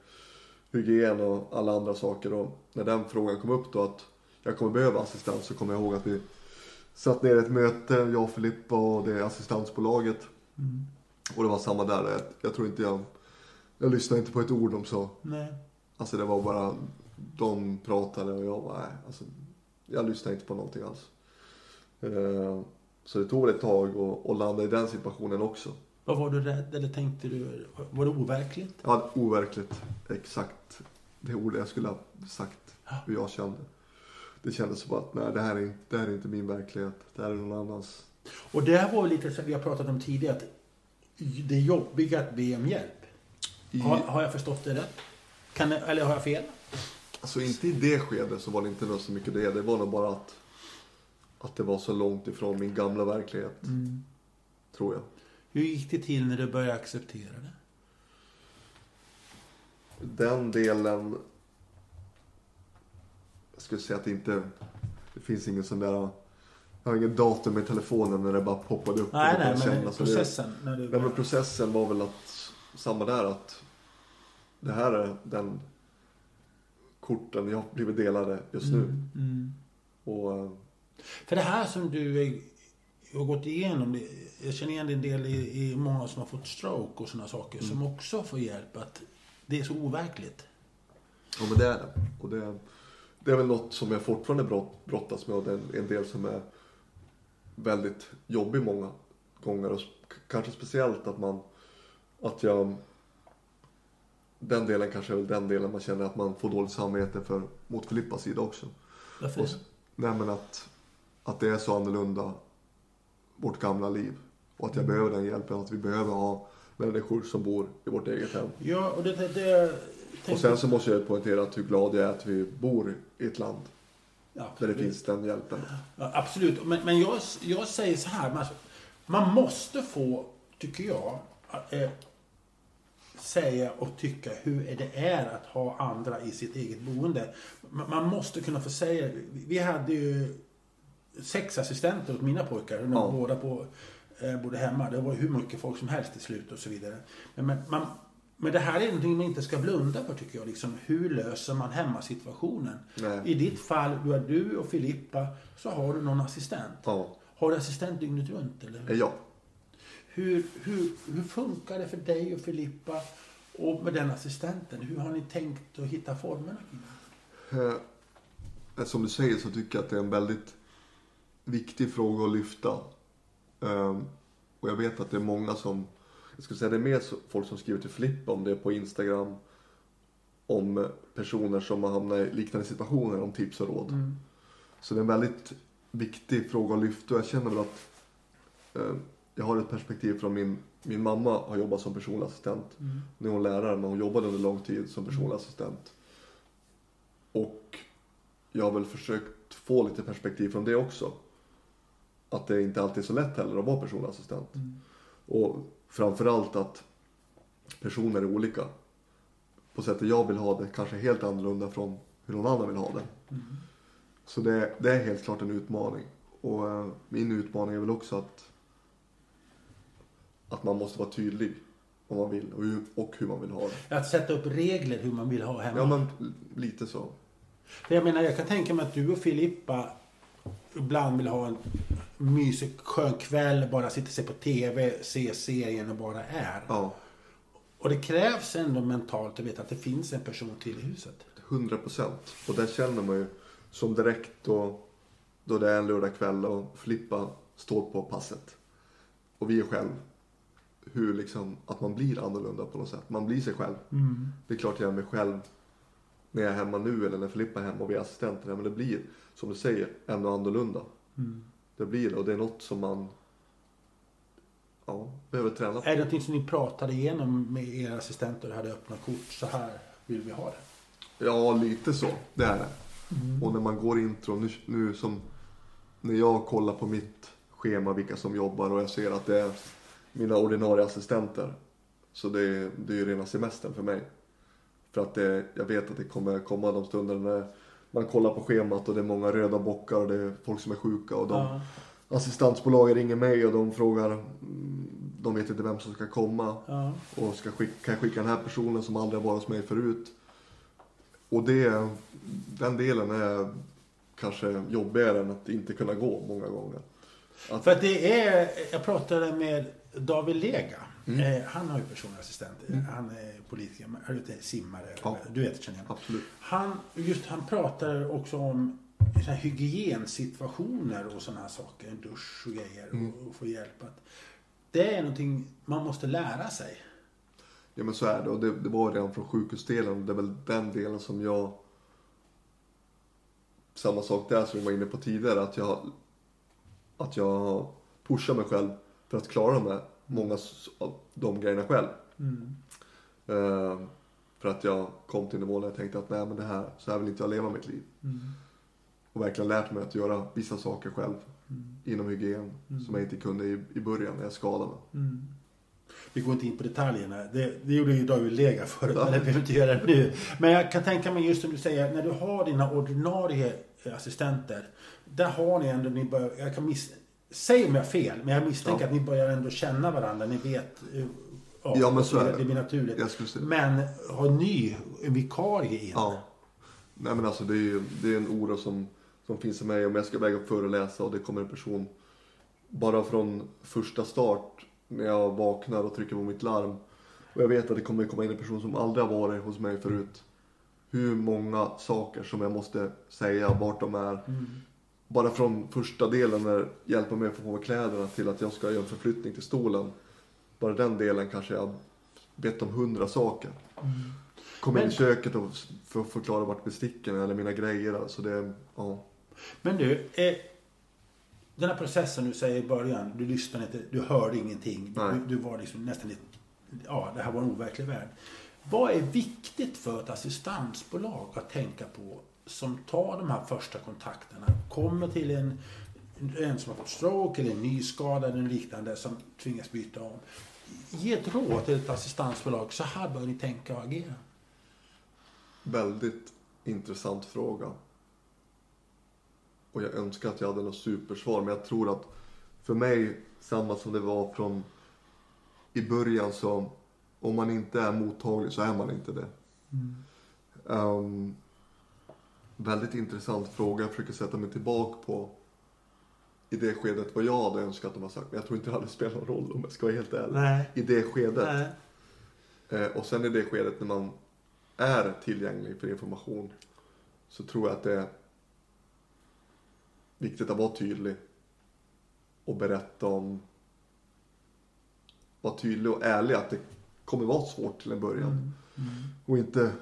hygien och alla andra saker. Och när den frågan kom upp då att jag kommer behöva assistans så kommer jag ihåg att vi satt ner ett möte, jag och Filippa och det assistansbolaget. Och det var samma där. Jag, jag tror inte jag, jag lyssnade inte på ett ord de sa. Nej. Alltså det var bara, de pratade och jag var, nej, alltså, jag lyssnade inte på någonting alls. Eh, så det tog ett tag att att landa i den situationen också. Vad var du rädd eller tänkte du? Var det overkligt? Ja, overkligt. Exakt det ordet jag skulle ha sagt hur jag kände. Det kändes som att nej, det här, är, inte- det här är inte min verklighet. Det här är någon annans. Och det här var lite som vi har pratat om tidigare. Att det jobbiga att be om hjälp. I, Har, har jag förstått det rätt? Kan, eller har jag fel? Alltså inte i det skedet så var det inte så mycket det. Det var nog bara att, att det var så långt ifrån min gamla verklighet. Tror jag. Hur gick det till när du började acceptera det? Den delen. Jag skulle säga att det inte. Det finns ingen sån där. Jag har ingen datum i telefonen när det bara poppade upp. Nej, nej, men det- processen. När du Nej, men processen var väl att, samma där att det här är den korten jag blivit delade just nu. Mm, mm. Och eh, För det här som du är, har gått igenom, det, jag känner igen det en del i, i många som har fått stroke och sådana saker som också får hjälp. Att det är så overkligt. ja men det är det. Och det, det är väl något som jag fortfarande brott, brottas med och det är en del som är väldigt jobbig många gånger. Och kanske speciellt att man, att jag den delen kanske är väl den delen man känner att man får dåligt samvete för mot Filippas sida också. Varför Och, nej men att, att det är så annorlunda vårt gamla liv. Och att jag behöver den hjälpen. Att vi behöver ha människor som bor i vårt eget hem. Ja, och det, det, det Och sen så måste jag poängtera att hur glad jag är att vi bor i ett land Ja, där det absolut. finns den hjälpen. Ja, absolut. Men, men jag, jag säger så här. Man, man måste få, tycker jag, eh, säga och tycka hur det är att ha andra i sitt eget boende. Man, måste kunna få säga. Vi hade ju sex assistenter åt mina pojkar. Ja. båda på, eh, bodde hemma. Det var hur mycket folk som helst till slut och så vidare. Men, men, man, men det här är någonting man inte ska blunda för tycker jag. Liksom, hur löser man hemmasituationen? Nej. I ditt fall, du är du och Filippa, så har du någon assistent. Ja, Har du assistent dygnet runt? Eller? Eh, ja. Hur, hur, hur funkar det för dig och Filippa och med den assistenten? Hur har ni tänkt att hitta formerna det? Eh, Som du säger så tycker jag att det är en väldigt viktig fråga att lyfta. Och jag vet att det är många som, jag skulle säga det är mer folk som skriver till Filippa om det på Instagram. Om personer som har hamnat i liknande situationer om tips och råd. Så det är en väldigt viktig fråga att lyfta och jag känner väl att eh, jag har ett perspektiv från min, min mamma har jobbat som personlig assistent. Nu är hon lärare men hon jobbade under lång tid som personlig assistent. Och jag har väl försökt få lite perspektiv från det också. Att det inte alltid är så lätt heller att vara personlig assistent. Och framförallt att personer är olika. På sättet jag vill ha det kanske helt annorlunda från hur någon annan vill ha det. Så det, det är helt klart en utmaning. Och eh, min utmaning är väl också att, att man måste vara tydlig vad man vill och hur, och hur man vill ha det. Att sätta upp regler hur man vill ha hemma. Ja men lite så. För jag menar, jag kan tänka mig att du och Filippa ibland vill ha en mysig skön kväll, bara sitta och se på TV, se serien och bara är. Ja, Och det krävs ändå mentalt att veta att det finns en person till i huset. 100 procent. Och där känner man ju som direkt då, då det är en lördagkväll och Filippa står på passet. Och vi är själv. Hur liksom, att man blir annorlunda på något sätt. Man blir sig själv. Det är klart jag är mig själv när jag är hemma nu eller när Filippa är hemma och vi är assistenter. Men det blir, som du säger, ändå annorlunda. Det blir det och det är något som man ja, behöver träna på. Är det någonting som ni pratade igenom med era assistenter hade öppna kort? Så här vill vi ha det. Ja, lite så. Det är det. Och när man går intro, nu, nu som när jag kollar på mitt schema vilka som jobbar och jag ser att det är mina ordinarie assistenter. Så det är, det är ju rena semestern för mig. För att det, jag vet att det kommer komma de stunder när man kollar på schemat och det är många röda bockar och det är folk som är sjuka och de Ja. assistansbolagen ringer mig och de frågar, mm, de vet inte vem som ska komma Ja. och ska skicka, kan jag skicka den här personen som aldrig har varit hos mig förut. Och det, den delen är kanske jobbigare än att inte kunna gå många gånger. Att, För att det är, jag pratade med David Lega. Mm. Eh, han har ju personlig assistent. Han är politiker, han är simmare. Ja. Du vet, känner jag. absolut. Han, just, han pratar också om så här hygiensituationer och sådana här saker. En dusch och grejer Mm. och, och få hjälp. Att det är någonting man måste lära sig. Ja men så är det och det, det var redan från sjukhusdelen. Det är väl den delen som jag... Samma sak där som vi var inne på tidigare. Att jag, att jag pushar mig själv för att klara de här, många av de grejerna själv. Eh, för att jag kom till nivån där jag tänkte att nej men det här, så här vill inte jag leva mitt liv. Och verkligen lärt mig att göra vissa saker själv. Inom hygien. Som jag inte kunde i, i början när jag skadade mig. Vi går inte in på detaljerna. Det, det gjorde ju David Lega förut, men det behöver inte göra det nu. Men jag kan tänka mig just som du säger, när du har dina ordinarie eh, assistenter. Där har ni ändå, ni bör, jag kan miss, säg om jag har fel, men jag misstänker Ja. att ni börjar ändå känna varandra. Ni vet. eh, Ja, men så är det. Det blir naturligt. Men har ny en vikarie in. Ja. Nej men alltså det är ju det är en oro som, som finns i mig om jag ska väga upp föreläsa och det kommer en person bara från första start när jag vaknar och trycker på mitt larm och jag vet att det kommer komma in en person som aldrig har varit hos mig förut. Hur många saker som jag måste säga, vart de är. Bara från första delen när hjälpa mig att få på mig kläderna till att jag ska göra en förflyttning till stolen. Bara den delen kanske jag bett om hundra saker. Kommer in Men- i köket och för att förklara vart besticken eller mina grejer. Alltså det, ja. Men du, eh, den här processen du säger i början, du lyssnade inte, du hörde ingenting. Du, du var liksom nästan lite, ja det här var en overklig värld. Vad är viktigt för ett assistansbolag att tänka på som tar de här första kontakterna? Kommer till en, en som har fått stroke eller en nyskadad eller liknande som tvingas byta om. Ge ett råd till ett assistansbolag. Så här bör ni tänka och agera. Väldigt intressant fråga. Och jag önskar att jag hade något supersvar. Men jag tror att för mig, samma som det var från i början så om man inte är mottaglig så är man inte det. Ehm, väldigt intressant fråga. Jag försöker sätta mig tillbaka på i det skedet vad jag hade önskat att de har sagt. Men jag tror inte det hade spelat någon roll om jag ska vara helt ärlig. Nej. I det skedet. Eh, och sen i det skedet när man är tillgänglig för information så tror jag att det är viktigt att vara tydlig och berätta om vara tydlig och ärlig att det kommer vara svårt till en början. Och inte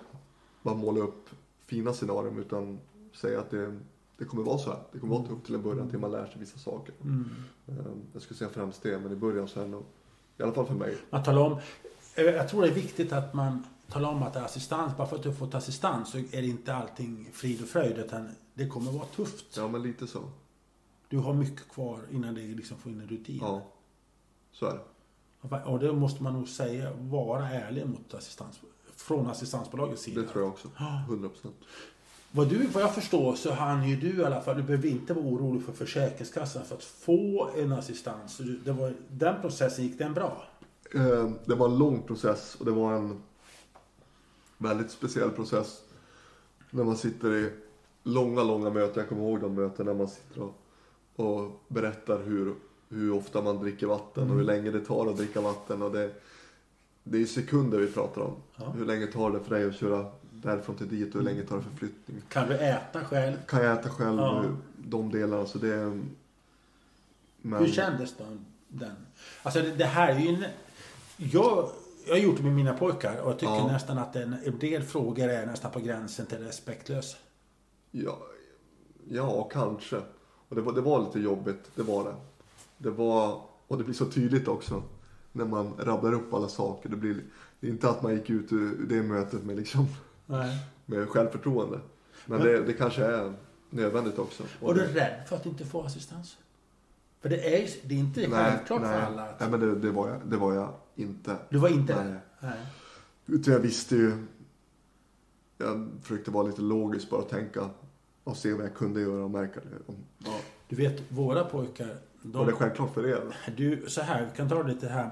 bara måla upp fina scenarion utan säga att det, det kommer vara så här. Det kommer vara tufft till en början till man lär sig vissa saker. Eh, Jag skulle säga främst det, men i början så är det nog, i alla fall för mig, Man talar om, eh, jag tror det är viktigt att man talar om att det är assistans. Bara för att du har fått assistans så är det inte allting frid och fröjd. Utan det kommer vara tufft. ja men lite så. Du har mycket kvar innan det liksom får in en rutin. Ja, så är det. Och det måste man nog säga, vara ärlig mot assistans. Från assistansbolagets sida. Det tror jag också. 100 procent. Vad, du, vad jag förstår så hann ju du i alla fall, du behöver inte vara orolig för Försäkringskassan för att få en assistans. Det var, den processen, gick den bra? Eh, Det var en lång process och det var en väldigt speciell process. När man sitter i långa, långa möten. Jag kommer ihåg de möten när man sitter och, och berättar hur, hur ofta man dricker vatten och hur länge det tar att dricka vatten. Och det, det är sekunder vi pratar om. Ja. Hur länge tar det för dig att köra därifrån till dit och hur länge tar det för flyttning. Kan du äta själv? Kan jag äta själv? Ja. De delarna. Så det är, men, Hur kändes då den? Alltså det, det här är ju en... Jag, jag har gjort det med mina pojkar och jag tycker Ja. nästan att en, en del frågor är nästan på gränsen till respektlös. Ja, ja kanske. Och det var, det var lite jobbigt, det var det. Det var, och det blir så tydligt också. När man rabblar upp alla saker. Det, blir, det är inte att man gick ut ur det mötet med, liksom, Nej. med självförtroende. Men Men- det, det kanske är nödvändigt också. Var du rädd för att inte få assistans? För det är, det är inte självklart för alla. Att... Nej, men det, det, var jag, det var jag inte. Du var inte Nej. Nej. Utan jag visste ju. Jag försökte vara lite logisk bara och tänka. Och se vad jag kunde göra och märka det. Ja. Du vet, våra pojkar. Var det självklart för er? Du, så här, vi kan ta det lite här.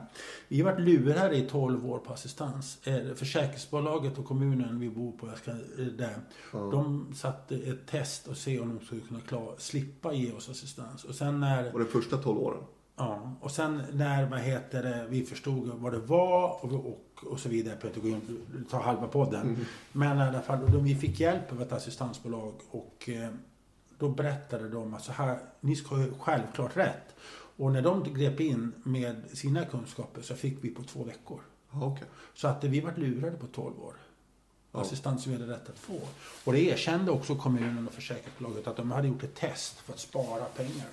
Vi har varit lurade i 12 år på assistans. Eh, Försäkringsbolaget och kommunen vi bor på, jag ska, eh, där, Ja. de satte ett test och se om de skulle kunna klara, slippa ge oss assistans. Och sen när, Var det första 12 åren? ja, och sen när vad heter det, vi förstod vad det var och, och, och så vidare. Jag behöver inte gå in ta halva podden. Mm. Men i alla fall, då vi fick hjälp av ett assistansbolag och eh, då berättade de att så här, ni ska ha självklart rätt. Och när de grep in med sina kunskaper så fick vi på två veckor. Okej. Så att vi vart lurade på 12 år. Ja. Assistans vi hade rätt att få. Och det erkände också kommunen och försäkringsbolaget att de hade gjort ett test för att spara pengar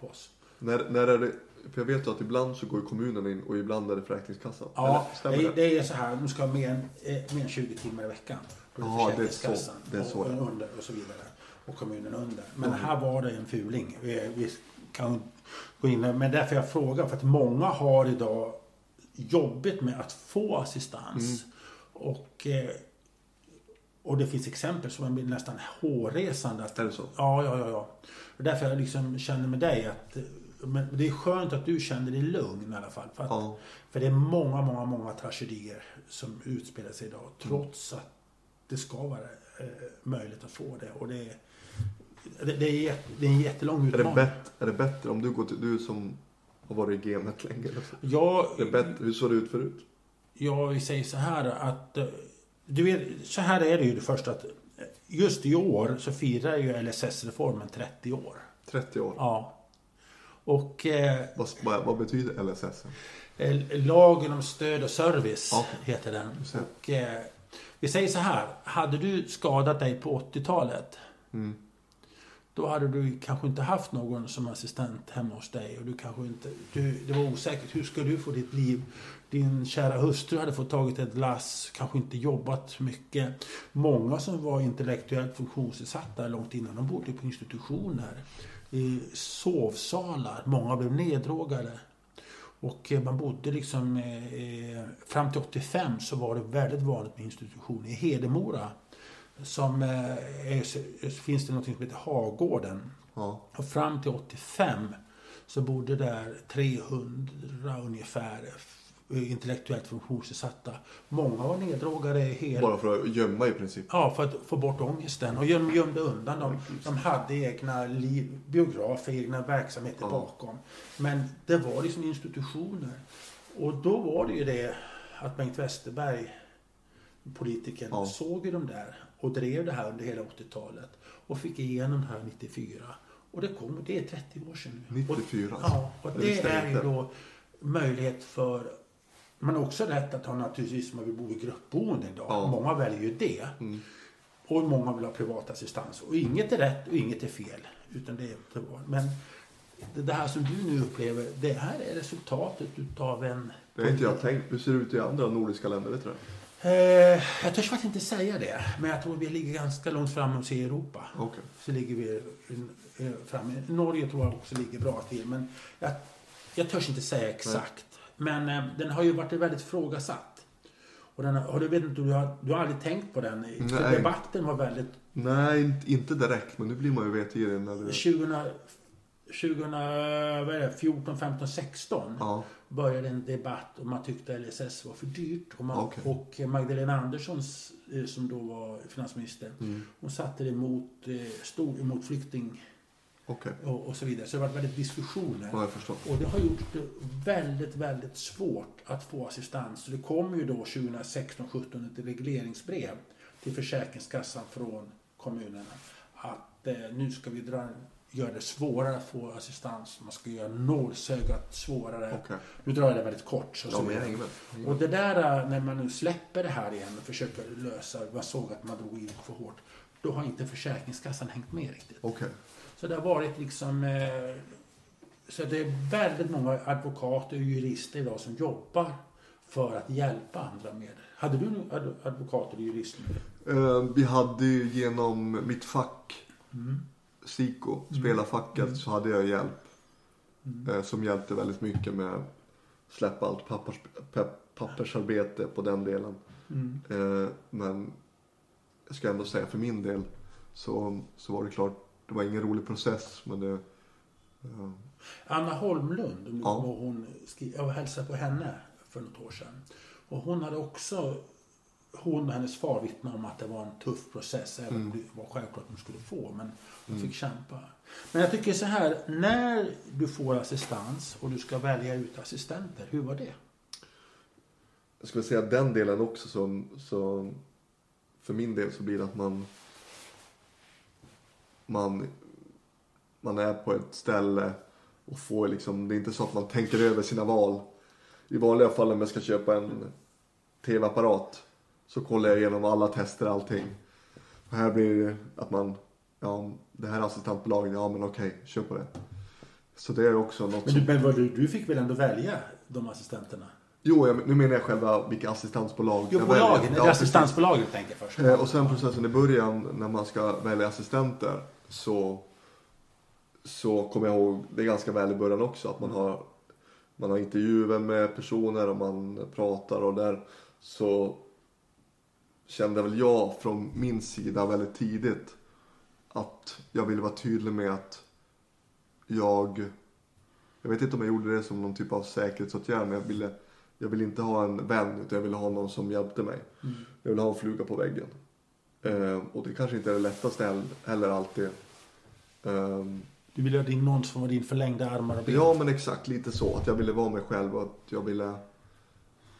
på oss. När, när är det? För jag vet ju att ibland så går ju kommunen in och ibland är det Försäkringskassan. Ja, Eller, det, det? det är så här, de ska ha mer än, mer än 20 timmar i veckan. Då Jaha, det är så- Försäkringskassan det är så, och, och, under och så vidare. Och kommunen under. Men Mm. här var det en fuling. Vi, vi kan gå in Men därför jag frågar, för att många har idag jobbigt med att få assistans. Mm. Och, eh, och det finns exempel som är nästan hårresande. Att, Är det så? Ja, ja, ja. ja. Och därför jag liksom känner med dig att men det är skönt att du känner dig lugn i alla fall. För, att, Ja. för det är många, många, många tragedier som utspelar sig idag. Trots att det ska vara eh, möjligt att få det. Och det är, det, det, är, det är en jättelång Är det, utmaning. bett, är det bättre om du går till, du som har varit i gamet länge. Liksom. Jag, Är det bättre, hur såg det ut förut? jag säger så här att... eh, Du vet, så här är det ju det första att eh, just i år så firar ju LSS-reformen 30 år. 30 år. Ja. Och eh, Vad, vad, betyder LSS? eh, lagen om stöd och service Ja. heter den. Och, eh, vi säger så här. Hade du skadat dig på 80-talet Mm. Då hade du kanske inte haft någon som assistent hemma hos dig. Och du kanske inte, du, det var osäkert. Hur ska du få ditt liv? Din kära hustru hade fått tagit ett lass, kanske inte jobbat mycket. Många som var intellektuellt funktionsnedsatta långt innan, de bodde på institutioner. I sovsalar. Många blev neddrogade. Och eh, man bodde liksom... Eh, eh fram till 85 så var det väldigt vanligt med institutioner. I Hedemora som eh, är, finns det något som heter Hagården. Ja. Och fram till 85 så bodde där 300 ungefär intellektuellt funktionsnedsatta. Många var neddrogade hela... Bara för att gömma i princip. Ja, för att få bort ångesten. Och de gömde undan dem. De hade egna liv, biografer, egna verksamheter Ja. bakom. Men det var liksom institutioner. Och då var det ju det att Bengt Westerberg, politikern, Ja. såg ju de där och drev det här under hela 80-talet. Och fick igenom det här 94. Och det kom, det är 30 år sedan nu. 94 Och, ja, och Det är ju då möjlighet för man har också rätt att ha naturligtvis om man vill bo i gruppboende idag. Ja. Många väljer ju det. Mm. Och många vill ha privat assistans. Och inget är rätt och inget är fel. Utan det är privat. Men det, här som du nu upplever, det här är resultatet utav en... Det har inte jag tänkt. Hur ser det ut i andra nordiska länder? Vet du jag törs faktiskt inte säga det. Men jag tror vi ligger ganska långt fram hos i Europa. Okej. Så ligger vi eh, framme. Norge tror jag också ligger bra till. Men jag, jag törs inte säga exakt. Men eh, den har ju varit väldigt frågasatt. Och den, har- du, vet inte, du, har, du har aldrig tänkt på den? Nej. debatten var väldigt Nej, inte- direkt. Men nu blir man ju vetgirig när det... 2000, 2000, vad är det, 14, 15, 16 Ja. Började en debatt och man tyckte LSS var för dyrt. Och, man, Okej. och Magdalena Andersson eh, som då var finansminister, Mm. hon satte det emot, eh, stod emot flykting Okej. och, och så vidare. Så det var väldigt diskussioner. Ja. Och det har gjort det väldigt, väldigt svårt att få assistans. Så det kom ju då 2016-17 ett regleringsbrev till Försäkringskassan från kommunerna. Att eh, nu ska vi dra, göra det svårare att få assistans. Man ska göra nålsögat svårare. Okej. Nu drar jag det väldigt kort. Så Ja, men hänger Och det där, eh, när man nu släpper det här igen och försöker lösa, man såg att man drog in för hårt. Då har inte Försäkringskassan hängt med riktigt. Okej. Så det har varit liksom... Eh, så det är väldigt många advokater och jurister idag som jobbar för att hjälpa andra med det. Hade du någon ad- advokat eller jurist? Eh, vi hade ju genom mitt fack, Mm. SIKO, spelarfacket, så hade jag hjälp. Eh, som hjälpte väldigt mycket med att släppa allt pappers, pe- pappersarbete på den delen. Mm. Eh, men jag ska ändå säga för min del så, så var det klart, det var ingen rolig process men det... eh, Anna Holmlund, om Ja. hon jag hälsade på henne för något år sedan. Och hon hade också, hon och hennes far vittnade om att det var en tuff process. Även om det var självklart att de skulle få, men de fick kämpa. Men jag tycker så här, när du får assistans och du ska välja ut assistenter, hur var det? Jag skulle säga den delen också som, så för min del så blir det att man man, man är på ett ställe och får liksom, det är inte så att man tänker över sina val. I vanliga fall om jag ska köpa en tv-apparat så kollar jag igenom alla tester allting. Och här blir det att man, ja det här är assistentbolaget, ja men okej, kör på det. Så det är också något Men, du, men vad du, du fick väl ändå välja de assistenterna? Jo, jag, nu menar jag själva vilka assistansbolag Jo, jag bolagen, väljer. Ja, du tänker först. Eh, Och sen processen i början när man ska välja assistenter så, så kommer jag ihåg, det är ganska väl i början också, att man har, man har intervjuer med personer och man pratar och där så kände väl jag från min sida väldigt tidigt att jag ville vara tydlig med att jag, jag vet inte om jag gjorde det som någon typ av säkerhetsåtgärd men jag ville, jag ville inte ha en vän utan jag ville ha någon som hjälpte mig. Jag vill ha en fluga på väggen. Eh, och det kanske inte är det lättaste heller, alltid. Ehm, Du ville ha din, någon som var din förlängda armar och ben. ja men exakt lite så. Att jag ville vara mig själv och att jag ville,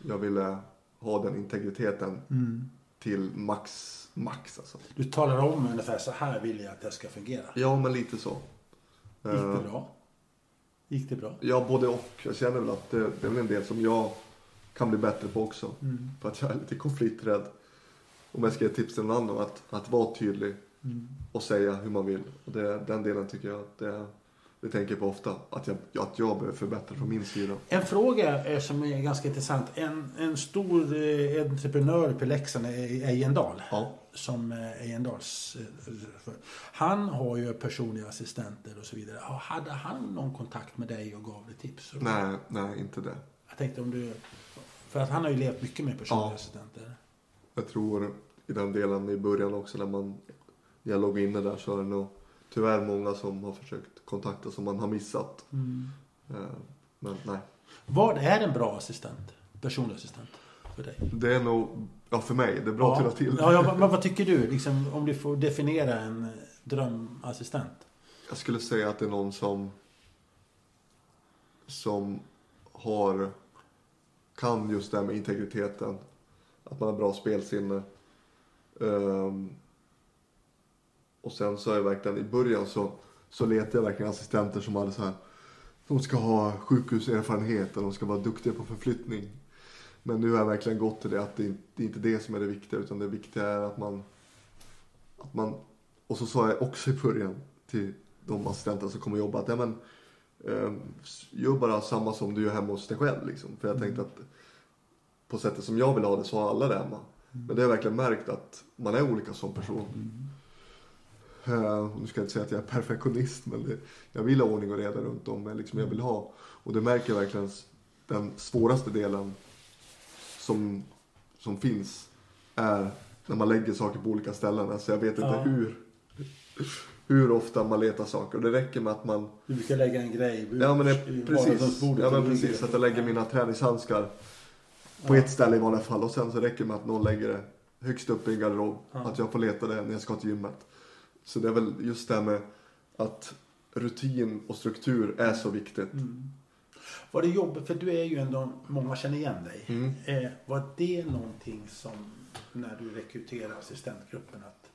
jag ville ha den integriteten Mm. Till max, max alltså. Du talar om ungefär så här vill jag att det ska fungera. Ja men lite så. Gick Eh, det bra? Gick det bra? Ja både och. Jag känner väl att det, det är väl en del som jag kan bli bättre på också. Mm. För att jag är lite konflikträdd. Om jag ska ge tips till någon annan att, att vara tydlig Mm. och säga hur man vill. Och det, den delen tycker jag att det, det tänker jag på ofta. Att jag, att jag behöver förbättra från min sida. En fråga eh, som är ganska intressant. En, en stor eh, entreprenör i Leksand är Ejendal. Ja. Som eh, Ejendals... eh, för- Han har ju personliga assistenter och så vidare. Hade han någon kontakt med dig och gav dig tips? Nej, nej inte det. Jag tänkte om du... För att han har ju levt mycket med personliga Ja. assistenter. Jag tror i den delen i början också när man när jag låg inne där så är det nog tyvärr många som har försökt kontakta som man har missat. Mm. Eh, Men nej. Vad är en bra assistent? Personlig assistent för dig? Det är nog, ja för mig, det är bra att ja. tylla till. Ja, ja, men vad tycker du? Liksom, om du får definiera en eh, drömassistent. Jag skulle säga att det är någon som som har kan just det här med integriteten. Att man har bra spelsinne. Ehm, och sen så är jag verkligen i början så, så letade jag verkligen assistenter som hade så här. De ska ha sjukhuserfarenhet och de ska vara duktiga på förflyttning. Men nu har jag verkligen gått till det att det, inte- det är inte det som är det viktiga utan det viktiga är att man att man, och så sa jag också i början till de assistenter som kommer jobba att ja, men, eh, gör bara samma som du gör hemma hos dig själv. Liksom. För jag tänkte att på sättet som jag vill ha det så har alla det hemma. Men det har jag verkligen märkt att man är olika som person. Eh, nu ska jag inte säga att jag är perfektionist men det, jag vill ha ordning och reda runt om mig. Liksom jag vill ha. Och det märker jag verkligen den svåraste delen som, som finns är när man lägger saker på olika ställen. Alltså jag vet inte Ja. hur, hur ofta man letar saker. Och det räcker med att man Du brukar lägga en grej Ja men det, i precis. Ja, men precis. Att jag lägger mina träningshandskar på Ja. ett ställe i vanliga fall. Och sen så räcker det med att någon lägger det högst upp i en garderob. Ja. Att jag får leta det när jag ska till gymmet. Så det är väl just det här med att rutin och struktur är så viktigt. Mm. Var det jobbigt, för du är ju ändå, många känner igen dig. Mm. Eh, var det någonting som, när du rekryterar assistentgruppen, att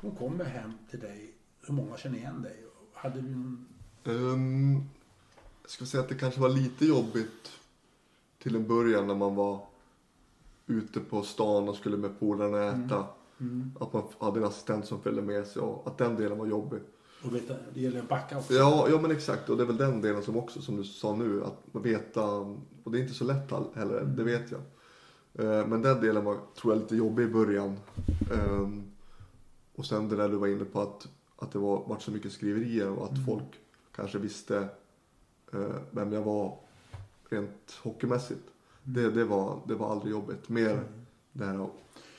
de kommer hem till dig, hur många känner igen dig? Hade du någon... Um, jag skulle säga att det kanske var lite jobbigt till en början när man var ute på stan och skulle med polarna äta. Mm. Att man hade en assistent som följde med sig och att den delen var jobbig. Och vet, det gäller att backa också. Ja, ja men exakt. Och det är väl den delen som också, som du sa nu, att veta. Och det är inte så lätt heller, det vet jag. Eh, Men den delen var, tror jag, lite jobbig i början. Ehm, Och sen det där du var inne på att, att det var, varit så mycket skriverier och att folk kanske visste Eh, vem jag var rent hockeymässigt. Det, det, var, det var aldrig jobbigt. Mer det här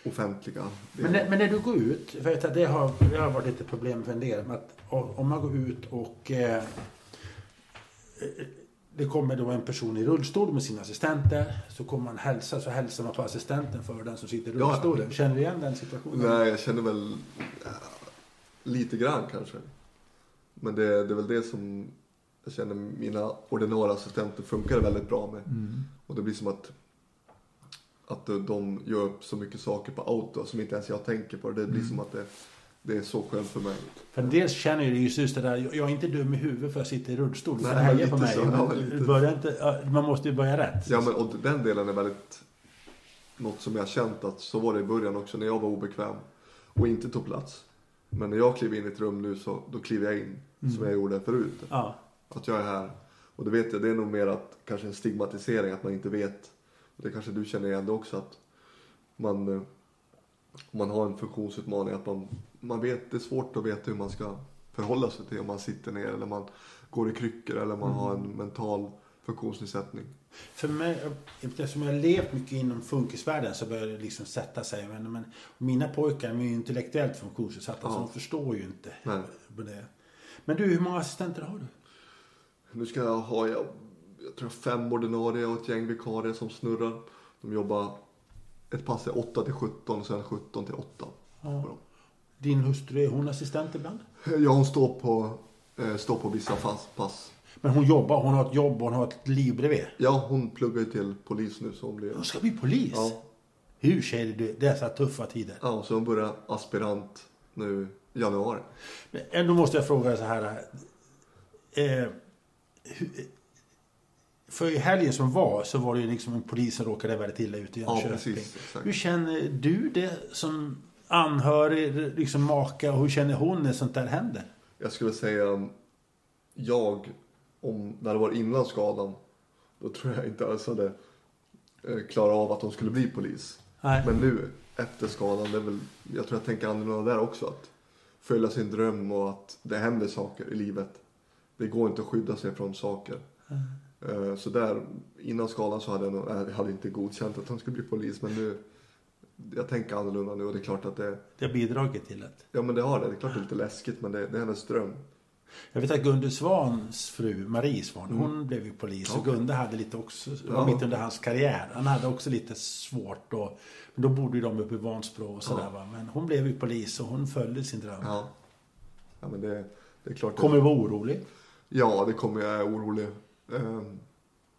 offentliga. Men när, men när du går ut, för jag vet att det har, det har varit lite problem för en del. Att om man går ut och eh, det kommer då en person i rullstol med sina assistenter. Så kommer man hälsa, så hälsar man på assistenten för den som sitter i Ja. rullstolen. Känner du igen den situationen? Nej, jag känner väl ja, lite grann kanske. Men det, det är väl det som jag känner mina ordinarie assistenter funkar väldigt bra med. Mm. Och det blir som att, att de gör upp så mycket saker på auto som inte ens jag tänker på. Det blir Mm. som att det, det är så skönt för mig. För dels känner ju just just det där, jag är inte dum i huvudet för att jag sitter i rullstol. Nej, men heja på mig. så, ja, men inte, man måste ju börja rätt. Ja, men, och den delen är väldigt något som jag känt att så var det i början också när jag var obekväm och inte tog plats. Men när jag kliver in i ett rum nu så då kliver jag in som jag gjorde förut. Ja. Att jag är här. Och det vet jag, det är nog mer att kanske en stigmatisering att man inte vet. Det kanske du känner igen det också att man, eh, om man har en funktionsutmaning att man, man vet, det är svårt att veta hur man ska förhålla sig till om man sitter ner eller man går i kryckor eller man har en mental funktionsnedsättning. För mig, eftersom jag har levt mycket inom funkisvärlden så börjar det liksom sätta sig. Men, men mina pojkar är ju intellektuellt funktionsnedsatta så Ja. de förstår ju inte Nej. det. Men du, hur många assistenter har du? Nu ska jag ha, jag, jag tror fem ordinarie och ett gäng vikarier som snurrar. De jobbar, ett pass är 8 till 17 och sen 17 till 8. Ja. Din hustru, är hon assistent ibland? Ja, hon står på, eh, står på vissa pass, pass. Men hon jobbar, hon har ett jobb och hon har ett liv bredvid. Ja, hon pluggar ju till polis nu så hon blir... Hon ska bli polis? Ja, Hur ser du dessa tuffa tider? ja, så hon börjar aspirant nu i januari. Men ändå måste jag fråga så här. Eh, hur, för i helgen som var så var det ju liksom en polis som råkade väldigt illa ut i Ja, Jönköping. precis. Exakt. hur känner du det som anhörig, liksom maka och hur känner hon när sånt där händer? Jag skulle säga, jag, om det hade varit innan skadan, då tror jag inte alls hade eh, klarat av att hon skulle bli polis. Nej. Men nu, efter skadan, det är väl, jag tror jag tänker annorlunda där också. Att följa sin dröm och att det händer saker i livet. Det går inte att skydda sig från saker. Eh, Så där, innan skadan så hade jag nog, jag hade inte godkänt att hon skulle bli polis. Men nu, jag tänker annorlunda nu och det är klart att det, Det har bidragit till att... ja men det har det. Det är klart det är lite läskigt men det, det är hennes dröm. Jag vet att Gunde Svans fru, Marie Svan, hon blev ju polis. Och Okej. Gunde hade lite också, det var Ja. mitt under hans karriär. Han hade också lite svårt då. Men då bodde ju de uppe i Vansbro och sådär va. Men hon blev ju polis och hon följde sin dröm. Ja, ja men det, det är klart. Kommer du vara orolig? Ja, det kommer jag är orolig. Eh,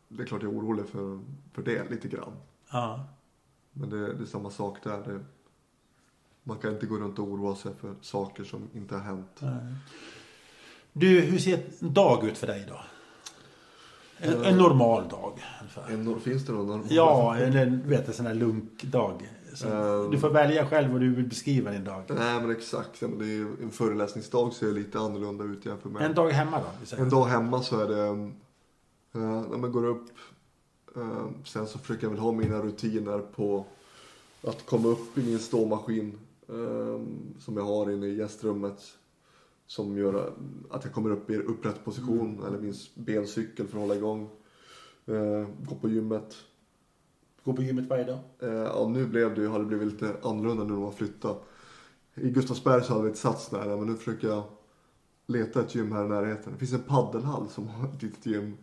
Det är klart jag är orolig för, för det lite grann. Ja. Men det, det är samma sak där. Det, man kan inte gå runt och oroa sig för saker som inte har hänt. Nej. Du, hur ser en dag ut för dig idag? En, en normal dag. En, finns det någon normal? Ja, en, du vet, en sån här lunkdag. Så Ehm. Du får välja själv vad du vill beskriva din dag. Nej men exakt. Det är en föreläsningsdag ser lite annorlunda ut jämfört med En dag hemma då? En dag hemma så är det, eh, när man går upp, eh, sen så försöker jag väl ha mina rutiner på att komma upp i min ståmaskin eh, som jag har inne i gästrummet. Som gör att jag kommer upp i upprätt position eller min bencykel för att hålla igång. Gå på gymmet. Gå på gymmet varje dag? Ja, nu blev det, ju- har det blivit lite annorlunda nu när man flyttar. I Gustavsberg så hade vi ett sats nära men nu försöker jag leta ett gym här i närheten. Det finns en paddelhall som har ett litet gym.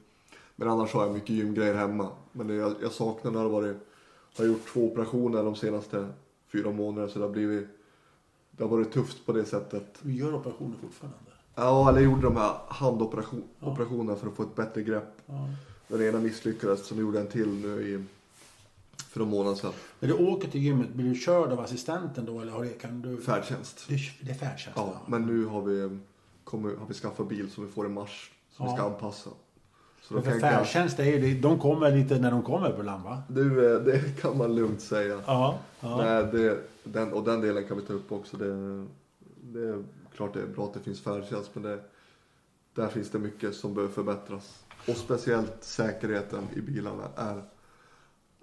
Men annars har jag mycket gymgrejer hemma. Men det jag, jag saknar när det varit, har gjort två operationer de senaste fyra månaderna så det har blivit, det har varit tufft på det sättet. Du gör operationer fortfarande? Ja, eller jag gjorde de här handoperationerna för att få ett bättre grepp. Ja. Den ena misslyckades så nu gjorde jag en till nu i, för någon månad sedan. När du åker till gymmet, blir du körd av assistenten då? Eller har det, kan du... Färdtjänst. Du, det är färdtjänst? Ja, men nu har vi, kommer, har vi skaffat bil som vi får i mars. Som vi ska Ja. anpassa. Så då färdtjänst är ju de kommer lite när de kommer ibland va? du, eh, det kan man lugnt säga. Ja. ja. Nej, det, den, och den delen kan vi ta upp också. Det, det är klart det är bra att det finns färdtjänst men det, där finns det mycket som behöver förbättras. Och speciellt säkerheten i bilarna är,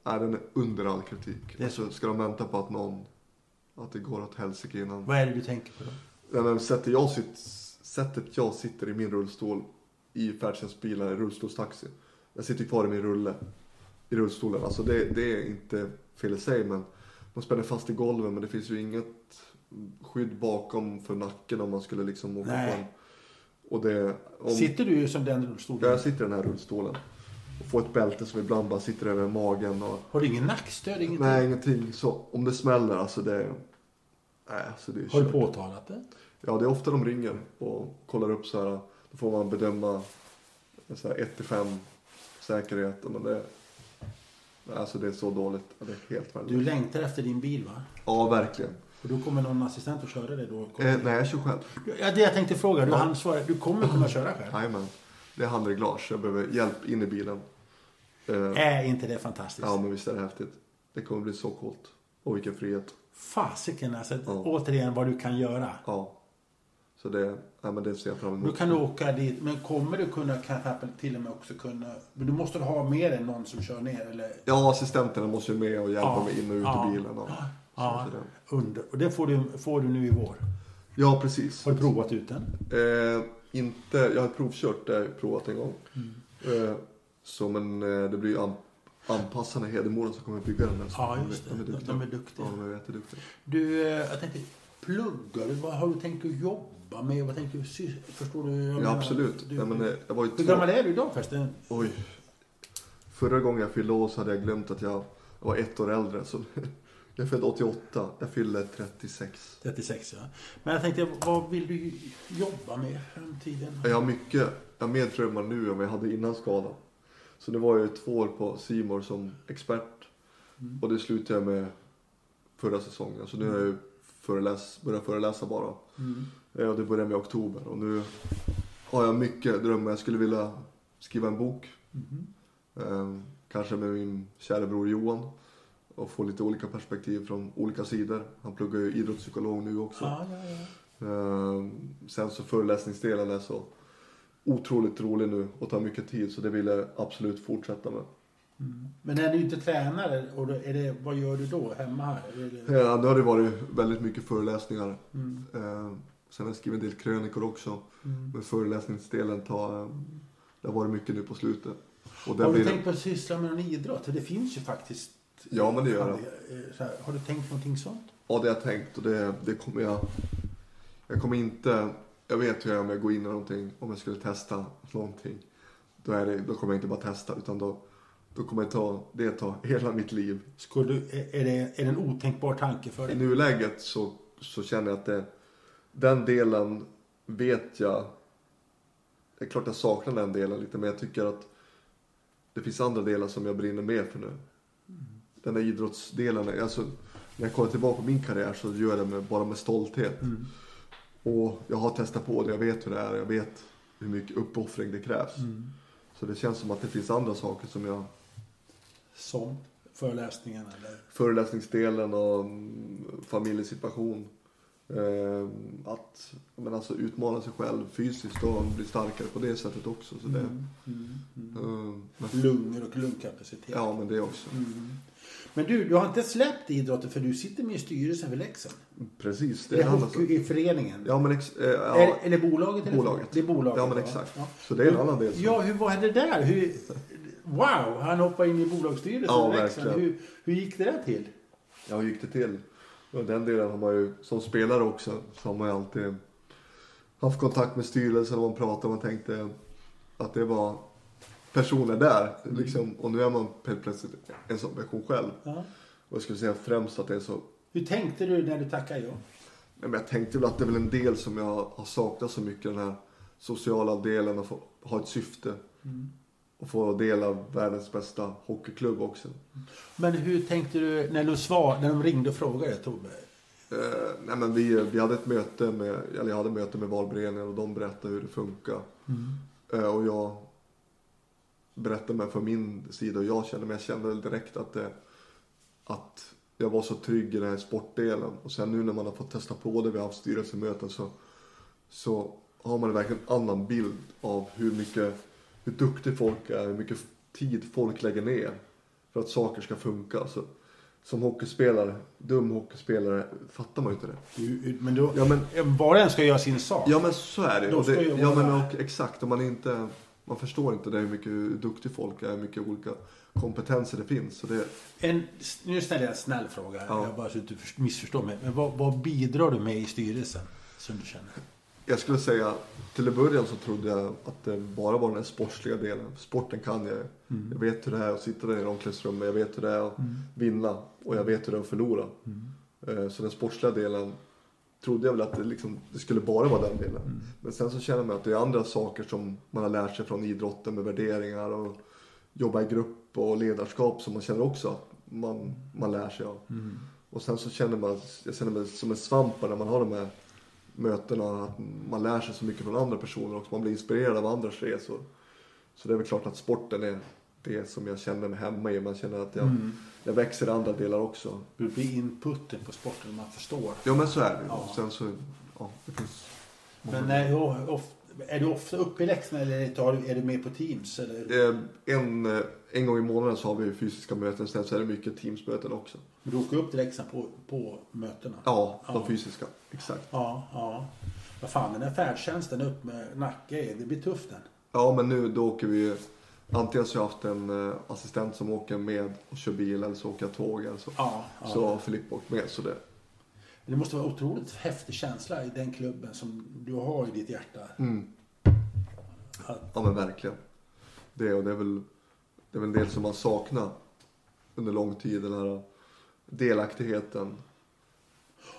är den under all kritik. Det Alltså, ska de vänta på att någon, att det går åt helsike innan. Vad är det du tänker på då? Nej, men sättet, jag sitt, sättet jag sitter i min rullstol i färdtjänstbilar, rullstolstaxi. Jag sitter kvar i min rulle, i rullstolen. Alltså det, det är inte fel i sig men man spänner fast i golven men det finns ju inget skydd bakom för nacken om man skulle liksom åka Nej. på en. Och det, om, Sitter du som den rullstolen? jag sitter i den här rullstolen och får ett bälte som ibland bara sitter över magen. Och, Har du ingen nackstöd? Ingenting? nej, ingenting. Så om det smäller alltså det... Nej, alltså det är Har du kört. påtalat det? Ja, det är ofta de ringer och kollar upp så här. Då får man bedöma så här 1 till 5 säkerheten. Men det, alltså det är så dåligt. Det är helt Du värdelöst. längtar efter din bil va? Ja, verkligen. Och då kommer någon assistent att köra dig då? Eh, nej, jag kör själv. Ja, det jag tänkte fråga. Du, Ja. han svarade, du kommer kunna köra själv? Jajamän. Det är handreglage. Jag behöver hjälp in i bilen. Eh, Är inte det fantastiskt? ja, men visst är det häftigt. Det kommer bli så coolt. Och vilken frihet. Fasiken alltså. Ja. Återigen vad du kan göra. Ja. Så det, ja, men det ser jag fram emot. Då kan du åka dit. Men kommer du kunna kanske till och med också kunna... Men du måste ha med dig någon som kör ner eller? Ja, assistenterna måste ju med och hjälpa Ja. mig in och ut Ja. ur bilen. Och, Ja, det. under. Och det får du, får du nu i vår. ja, precis. Har du provat ut den? Eh, inte, jag har provkört, det provat en gång. Eh, så men eh, det blir ju an, anpassarna i Hedemora som kommer bygga den. Så Ja, just det. De är duktiga. de är duktiga. Ja, de är jätteduktiga. Du, eh, jag tänkte, pluggar du? Vad har du tänkt att jobba med? Vad tänker du? Förstår du? Jag Ja, absolut. Du, ja, men, eh, jag var ju hur gammal är du idag förresten? Oj. Förra gången jag fyllde år så hade jag glömt att jag var ett år äldre. Så jag är född 88. Jag fyllde 36. 36 ja. Men jag tänkte, vad vill du jobba med i framtiden? Jag har mycket, jag har mer drömmar nu än vad jag hade innan skadan. Så det var jag ju två år på Simor som expert. Mm. Och det slutade jag med förra säsongen. Så nu har jag ju föreläs, börjat föreläsa bara. Mm. Ja, det började med oktober. Och nu har jag mycket drömmar. Jag skulle vilja skriva en bok. Eh, kanske med min kära bror Johan. Och få lite olika perspektiv från olika sidor. Han pluggar ju idrottspsykolog nu också. Ja, ja, ja. Eh, sen så föreläsningsdelen är så otroligt rolig nu och tar mycket tid. Så det vill jag absolut fortsätta med. Mm. Men är du inte tränare, och då är det, vad gör du då hemma här? Är det, Ja, nu har det varit väldigt mycket föreläsningar. mm. Sen har jag skrivit en del krönikor också. Mm. Men föreläsningsdelen tar, det har varit mycket nu på slutet. Och Har du tänkt på att syssla med någon idrott? För det finns ju faktiskt. Ja, men det gör jag. Eh, här, Har du tänkt någonting sånt? Ja, det har jag tänkt och det, det kommer jag... Jag kommer inte... Jag vet hur jag är om jag går in i någonting, om jag skulle testa någonting. Då, är det, då kommer jag inte bara testa utan då, då kommer jag ta, det ta hela mitt liv. Skulle, är, är, det, är det en otänkbar tanke för I dig? nuläget så, så känner jag att det, den delen vet jag... Det är klart jag saknar den delen lite men jag tycker att det finns andra delar som jag brinner mer för nu. Den där idrottsdelen, alltså när jag kollar tillbaka på min karriär så gör jag det med, bara med stolthet. Mm. Och jag har testat på det, jag vet hur det är, jag vet hur mycket uppoffring det krävs. Mm. Så det känns som att det finns andra saker som jag, Som föreläsningarna eller? föreläsningsdelen och mm, familjesituation. Eh, att men alltså, utmana sig själv fysiskt och bli starkare på det sättet också. Så det, Mm. Mm. Mm. eh, men, Lungor och lungkapacitet. ja, men det också. Mm. Men du, du har inte släppt idrotten för du sitter med i styrelsen för Leksand. Precis, Det sak. hockey i föreningen. Ja, men ex, eh, ja, är det bolaget? Eller Bolaget. Det är bolaget. Ja, men exakt. Ja. Så det är en annan del. som- Ja, hur var det där? Hur, wow, han hoppade in i bolagsstyrelsen Ja, i Leksand. Hur, hur gick det där till? Ja, hur gick det till? Och den delen har man ju, som spelare också, så har man ju alltid haft kontakt med styrelsen och man pratade och man tänkte att det var personer där. Liksom, och nu är man helt plötsligt en sån person själv. Ja. Och jag skulle säga främst att det är så... Hur tänkte du när du tackade ja? Nej, men jag tänkte väl att det är väl en del som jag har saknat så mycket. Den här sociala delen, att få ha ett syfte. Mm. Och få del av världens bästa hockeyklubb också. Men hur tänkte du när, du svar, när de ringde och frågade Tobbe? Eh, nej men vi, vi hade ett möte med, eller jag hade möte med valberedningen och de berättade hur det funkar. Eh, och jag berättade mig från min sida och jag kände mig, jag kände väl direkt att det, att jag var så trygg i den här sportdelen. Och sen nu när man har fått testa på det, vi har haft styrelsemöten så, så har man verkligen en annan bild av hur mycket, hur duktig folk är, hur mycket tid folk lägger ner för att saker ska funka. Så, som hockeyspelare, dum hockeyspelare, fattar man ju inte det. Men då, Ja men, var och en ska göra sin sak. ja, men så är det. Då Och ska det ju ja, men, och, exakt, om man inte... Man förstår inte det hur mycket duktig folk är, hur mycket olika kompetenser det finns. Så det, En, nu ställer jag en snäll fråga. Ja. Jag bara så att du först- missförstår mig. Men vad, vad bidrar du med i styrelsen? Som du känner? Jag skulle säga, till en början så trodde jag att det bara var den här sportsliga delen. Sporten kan jag. Mm. Jag vet hur det är att sitta där i omklädningsrummet. Jag vet hur det är att vinna. Och jag vet hur det är att förlora. Mm. Eh, Så den sportsliga delen trodde jag väl att det, liksom, det skulle bara vara den delen. Mm. Men sen så känner man att det är andra saker som man har lärt sig från idrotten med värderingar och jobba i grupp och ledarskap som man känner också att man, man lär sig av. Mm. Och sen så känner man, jag känner mig som en svamp när man har de här mötena. Att man lär sig så mycket från andra personer och man blir inspirerad av andras resor. Så det är väl klart att sporten är det som jag känner mig hemma i. Man känner att jag, Mm. jag växer i andra delar också. Du blir inputen på sporten, man förstår. Ja men så är det ju. Ja. Sen så, ja det finns Men är, of, är du ofta uppe i Leksand eller är du med på Teams? Eller? Eh, en, eh, en gång i månaden så har vi fysiska möten. Sen så är det mycket teamsmöten också. Du åker upp till Leksand på, på mötena? Ja, de Ja. fysiska. Exakt. Ja, ja. Vad fan, den där färdtjänsten upp med Nacke, det blir tufft den. Ja, men nu då åker vi Antingen så har jag haft en eh, assistent som åker med och kör bil eller så åker jag tåg eller så. Ja, ja. Så har Filippa åkt med. Så det, Det måste vara otroligt häftig känsla i den klubben som du har i ditt hjärta. mm, Att, ja men verkligen. Det och det är väl det är väl en del som man saknar under lång tid. Den här delaktigheten.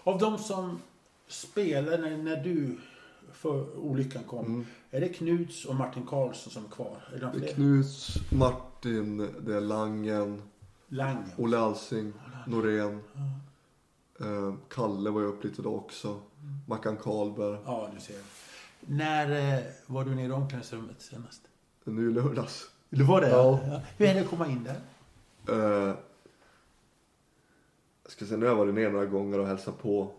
av de som spelade när, när du för olyckan kom. Mm. Är det Knuts och Martin Karlsson som är kvar? Är de Det är? Knuts, Martin, det är Langen, Lange. Olle Alsing, Norén. Eh, Kalle var ju upp lite då också. Mackan Karlberg. Ja, du ser. När eh, var du nere i omklädningsrummet senast? Nu i lördags. Det var det? Ja. Hur är det att komma in där? Eh, jag ska säga, nu har jag varit ner några gånger och hälsat på.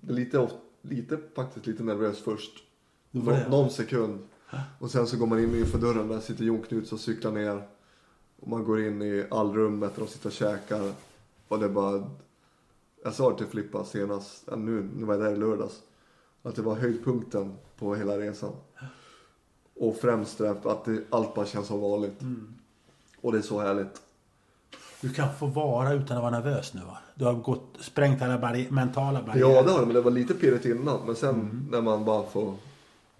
Lite, lite, faktiskt lite nervös först. Det var Nå, det. någon sekund. Och sen så går man in inför dörren, där sitter Jon Knuts och cyklar ner. Och man går in i allrummet och de sitter och käkar. Och det är bara... Jag sa det till Filippa senast, nu, nu var jag där i lördags. Att det var höjdpunkten på hela resan. Och främst det att det, allt bara känns som vanligt. Mm. Och det är så härligt. Du kan få vara utan att vara nervös nu va? Du har gått, sprängt alla barri- mentala barriärer. Ja det har men det var lite pirrigt innan. Men sen Mm. när man bara får,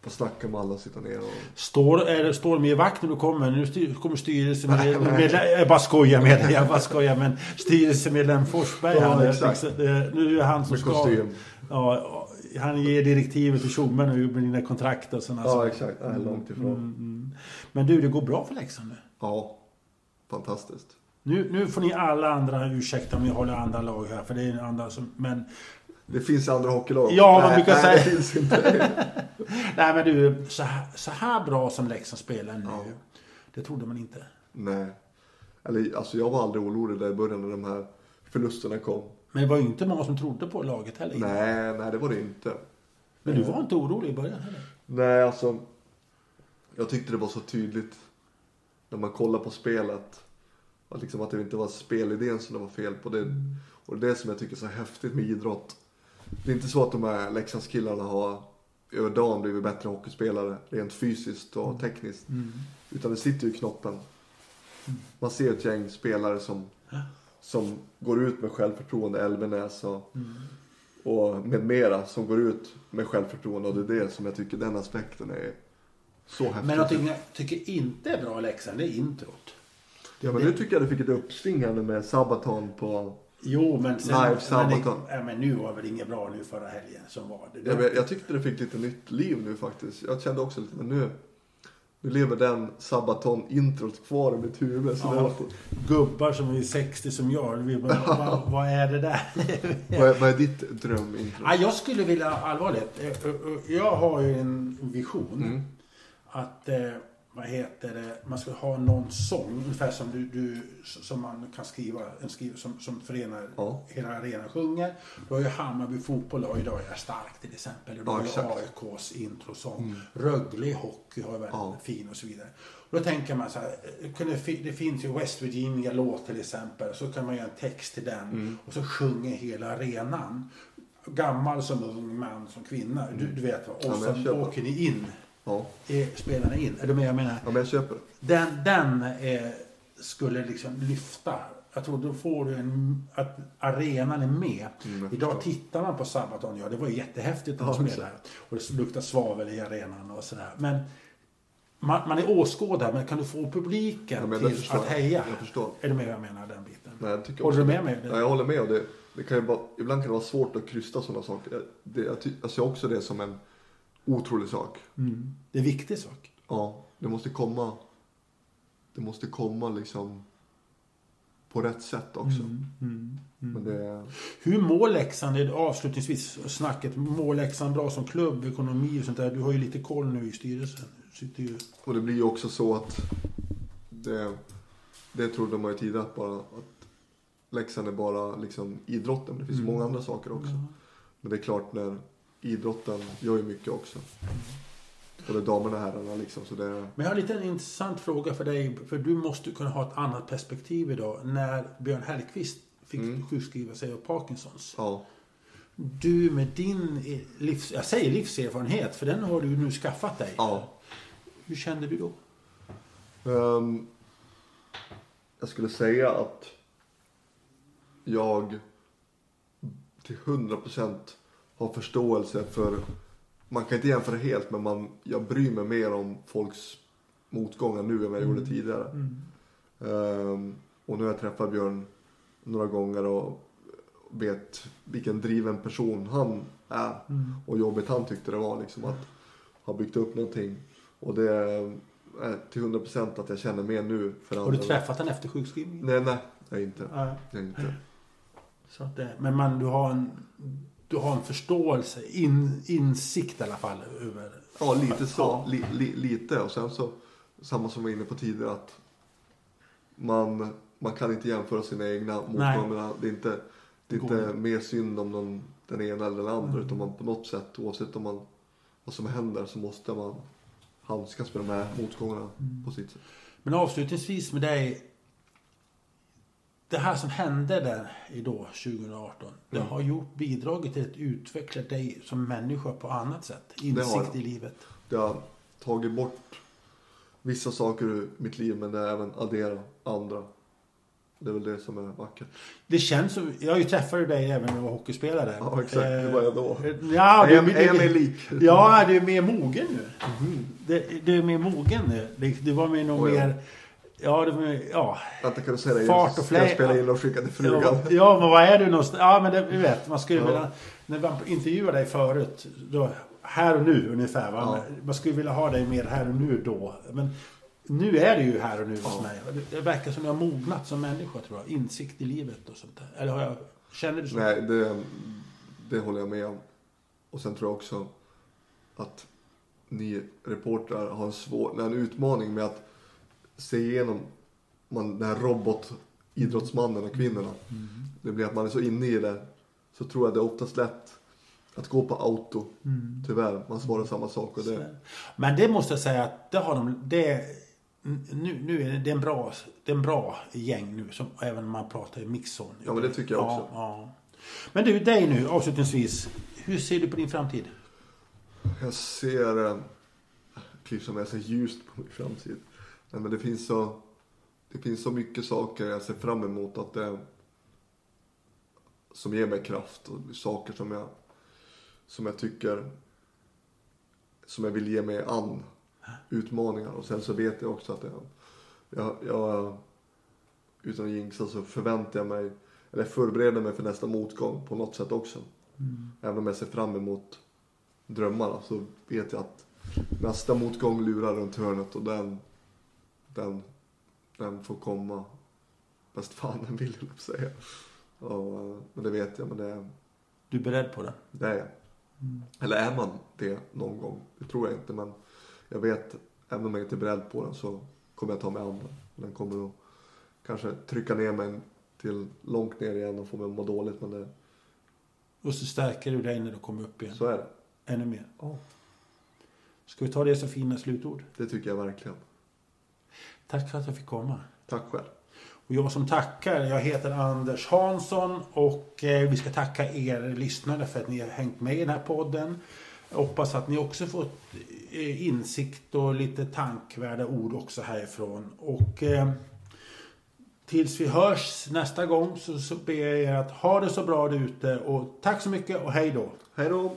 får snacka med alla och sitta ner och... Står, är det, står i vakt när du kommer? Nu styr, kommer styrelsemedlem... Jag bara skojar med dig, jag bara skojar. Men styrelsemedlem Forsberg, Ja, han, exakt. liksom- det- nu är det han som Med ska... kostym. Ja, han ger direktivet till tjommen nu med dina kontrakt och sådana Ja exakt, jag är långt ifrån. Mm, mm. Men du, det går bra för Leksand nu. Ja, fantastiskt. nu. Nu får ni alla andra ursäkta om jag håller andra lag här, för det är andra som... Men... Det finns andra hockeylag. Ja, man brukar nej, säga- det finns inte. Nej men du, så här, så här bra som Leksand spelar nu, Ja. det trodde man inte. nej. Eller alltså jag var aldrig orolig där i början när de här förlusterna kom. Men det var ju inte många som trodde på laget heller. Nej, nej det var det inte. Men du var inte orolig i början heller? Nej, alltså. Jag tyckte det var så tydligt när man kollar på spelet. Att, liksom att det inte var spelidén som det var fel på. Det, och det är det som jag tycker är så häftigt med idrott. Det är inte så att de här Leksandskillarna har över dagen blivit bättre hockeyspelare rent fysiskt och tekniskt. Utan det sitter ju i knoppen. Man ser ett gäng spelare som, som går ut med självförtroende, Elvenäs och, och med mera som går ut med självförtroende. Och det är det som jag tycker den aspekten är så häftig. Men någonting jag tycker inte är bra i Leksand, det är introt. Ja men nu tycker jag det fick ett uppsving här nu med Sabaton på... Jo, men sen... Live men, det, Sabaton. ja, men nu var väl inget bra nu förra helgen som var det. Jag, vet- jag tyckte det fick lite nytt liv nu faktiskt. Jag kände också lite, men nu... Nu lever den Sabaton-introt kvar i mitt huvud. Så Ja. det Gubbar som är 60 som jag, vi bara, vad, vad är det där? vad, är, vad är ditt drömintro? Ja, jag skulle vilja, allvarligt, eh, eh, eh, jag har ju en vision Mm. att vad heter det, man ska ha någon sång, ungefär som du, du som man kan skriva, en skriv, som, som förenar, Ja. hela arenan sjunger. Då har ju Hammarby fotboll, och idag är stark till exempel. Och då Ja, har ju. AIKs introsång. Rögle hockey har ju väldigt Ja. fin och så vidare. Och då tänker man så här, eh, det finns ju West Virginia låt till exempel. Så kan man göra en text till den Mm. och så sjunger hela arenan. Gammal som ung, man som kvinna. Du, du vet vad. Ja, Och jag så åker ni in. Ja, Är spelarna in. Är du med? Jag menar, ja men jag köper det. den, den eh, skulle liksom lyfta. Jag tror då får du en, att arenan är med. Mm, Idag tittar man på Sabaton, ja det var ju jättehäftigt när de Ja, spelade. Och det luktar svavel i arenan och sådär. Men man, man är åskådare, men kan du få publiken Ja, till att heja? Jag förstår. Är du med jag menar, den biten? Nej, jag tycker Håller du med mig? Ja, jag håller med. Och det, det kan ju vara, ibland kan det vara svårt att krysta sådana saker. Det, jag, ty, jag ser också det som en otrolig sak. Mm. Det är en viktig sak. Ja, det måste komma. Det måste komma liksom på rätt sätt också. Mm. Men det, Hur mår Leksand, avslutningsvis snacket, mår Leksand bra som klubb, ekonomi och sånt där? Du har ju lite koll nu i styrelsen. Sitter ju... och det blir ju också så att det, det trodde man ju tidigare att bara att Leksand är bara liksom idrotten. Det finns Mm. många andra saker också. Men det är klart när idrotten gör ju mycket också. Är damerna och herrarna liksom. Så det, Men jag har lite en intressant fråga för dig. För du måste kunna ha ett annat perspektiv idag. När Björn Hellkvist fick Mm. sjukskriva sig av Parkinsons. ja. Du med din livs, jag säger livserfarenhet, för den har du nu skaffat dig. Ja. Hur kände du då? Ehm, jag skulle säga att jag till 100% har förståelse för, man kan inte jämföra helt men man, jag bryr mig mer om folks motgångar nu än vad jag gjorde tidigare. Ehm, och nu har jag träffat Björn några gånger och vet vilken driven person han är. Och jobbet han tyckte det var liksom att ha byggt upp någonting. Och det är till 100% att jag känner mer nu för Har du andra. träffat den efter sjukskrivningen? Nej, nej, nej inte. Nej. Nej, inte. Så att det, men man, du, har en, du har en förståelse, in, insikt i alla fall. Över, Ja, lite så. Ja. Li, li, lite. Och sen så, samma som jag var inne på tidigare, att man, man kan inte jämföra sina egna motgångar. Det är inte, det är inte mer synd om någon, den ena eller den andra. Utan man på något sätt, oavsett om man, vad som händer, så måste man handskas med de här motgångarna på sitt sätt. Men avslutningsvis med dig. Det här som hände där i då, 2018. Det Mm. har gjort, bidragit till att utveckla dig som människa på annat sätt. Insikt i livet. Det har tagit bort vissa saker ur mitt liv men det har även adderat andra. Det är väl det som är vackert. Det känns som, jag ju träffat dig även när jag var hockeyspelare. Ja, exakt. Det var jag då. Eh, Ja, du, är, du, är jag du, lik? ja, du är mer mogen nu. Det- Du är mer mogen nu. Du var med nog Oj, mer... Ja, det var, ja. Vänta, kan du säga det? Fart och fläkt. spela in och skicka till frugan? Ja, ja, men vad är du någonstans? Ja, men det, du vet, man skulle Ja. vilja... När man intervjuade dig förut, då, här och nu ungefär. Va? Ja. Man skulle vilja ha dig mer här och nu då. Men nu är det ju här och nu hos Ja. mig. Det, det verkar som du har mognat som människa, tror jag. Insikt i livet och sånt där. Eller har jag... Känner du så? Nej, det, det håller jag med om. Och sen tror jag också att ni reportrar har en svår, en utmaning med att se igenom man, den här robot-idrottsmannen och kvinnorna. Mm. Det blir att man är så inne i det. Så tror jag det är oftast lätt att gå på auto. Mm. Tyvärr, man svarar samma sak. Och det, Men det måste jag säga att det har de... Det, nu, nu är det, en bra, det är en bra gäng nu. Som, även om man pratar i mixzon. Ja, men det tycker jag också. Ja. Men du, dig nu avslutningsvis. Hur ser du på din framtid? Jag ser, eh, klyschan med sig ljust på min framtid. Nej, men det finns så, det finns så mycket saker jag ser fram emot att det, som ger mig kraft och saker som jag, som jag tycker, som jag vill ge mig an. Utmaningar och sen så vet jag också att jag, jag, jag utan att jinxa så förväntar jag mig, eller förbereder mig för nästa motgång på något sätt också. Även om jag ser fram emot drömmarna så vet jag att nästa motgång lurar runt hörnet och den, den, den får komma bäst fan den vill jag säga. Och, men det vet jag, men det, Du är beredd på det? det är jag. Eller är man det någon gång? Det tror jag inte, men jag vet även om jag inte är beredd på den så kommer jag ta mig an den. Den kommer att kanske trycka ner mig till långt ner igen och få mig att må dåligt. Men det, Och så stärker du dig när du kommer upp igen. så är det. Ännu mer. Ja, Ska vi ta det som fina slutord? det tycker jag verkligen. Tack för att jag fick komma. Tack själv. Och jag som tackar, jag heter Anders Hansson och eh, vi ska tacka er lyssnare för att ni har hängt med i den här podden. Jag hoppas att ni också fått eh, insikt och lite tankvärda ord också härifrån. Och eh, tills vi hörs nästa gång så, så ber jag er att ha det så bra där ute och tack så mycket och hej då! Hej då!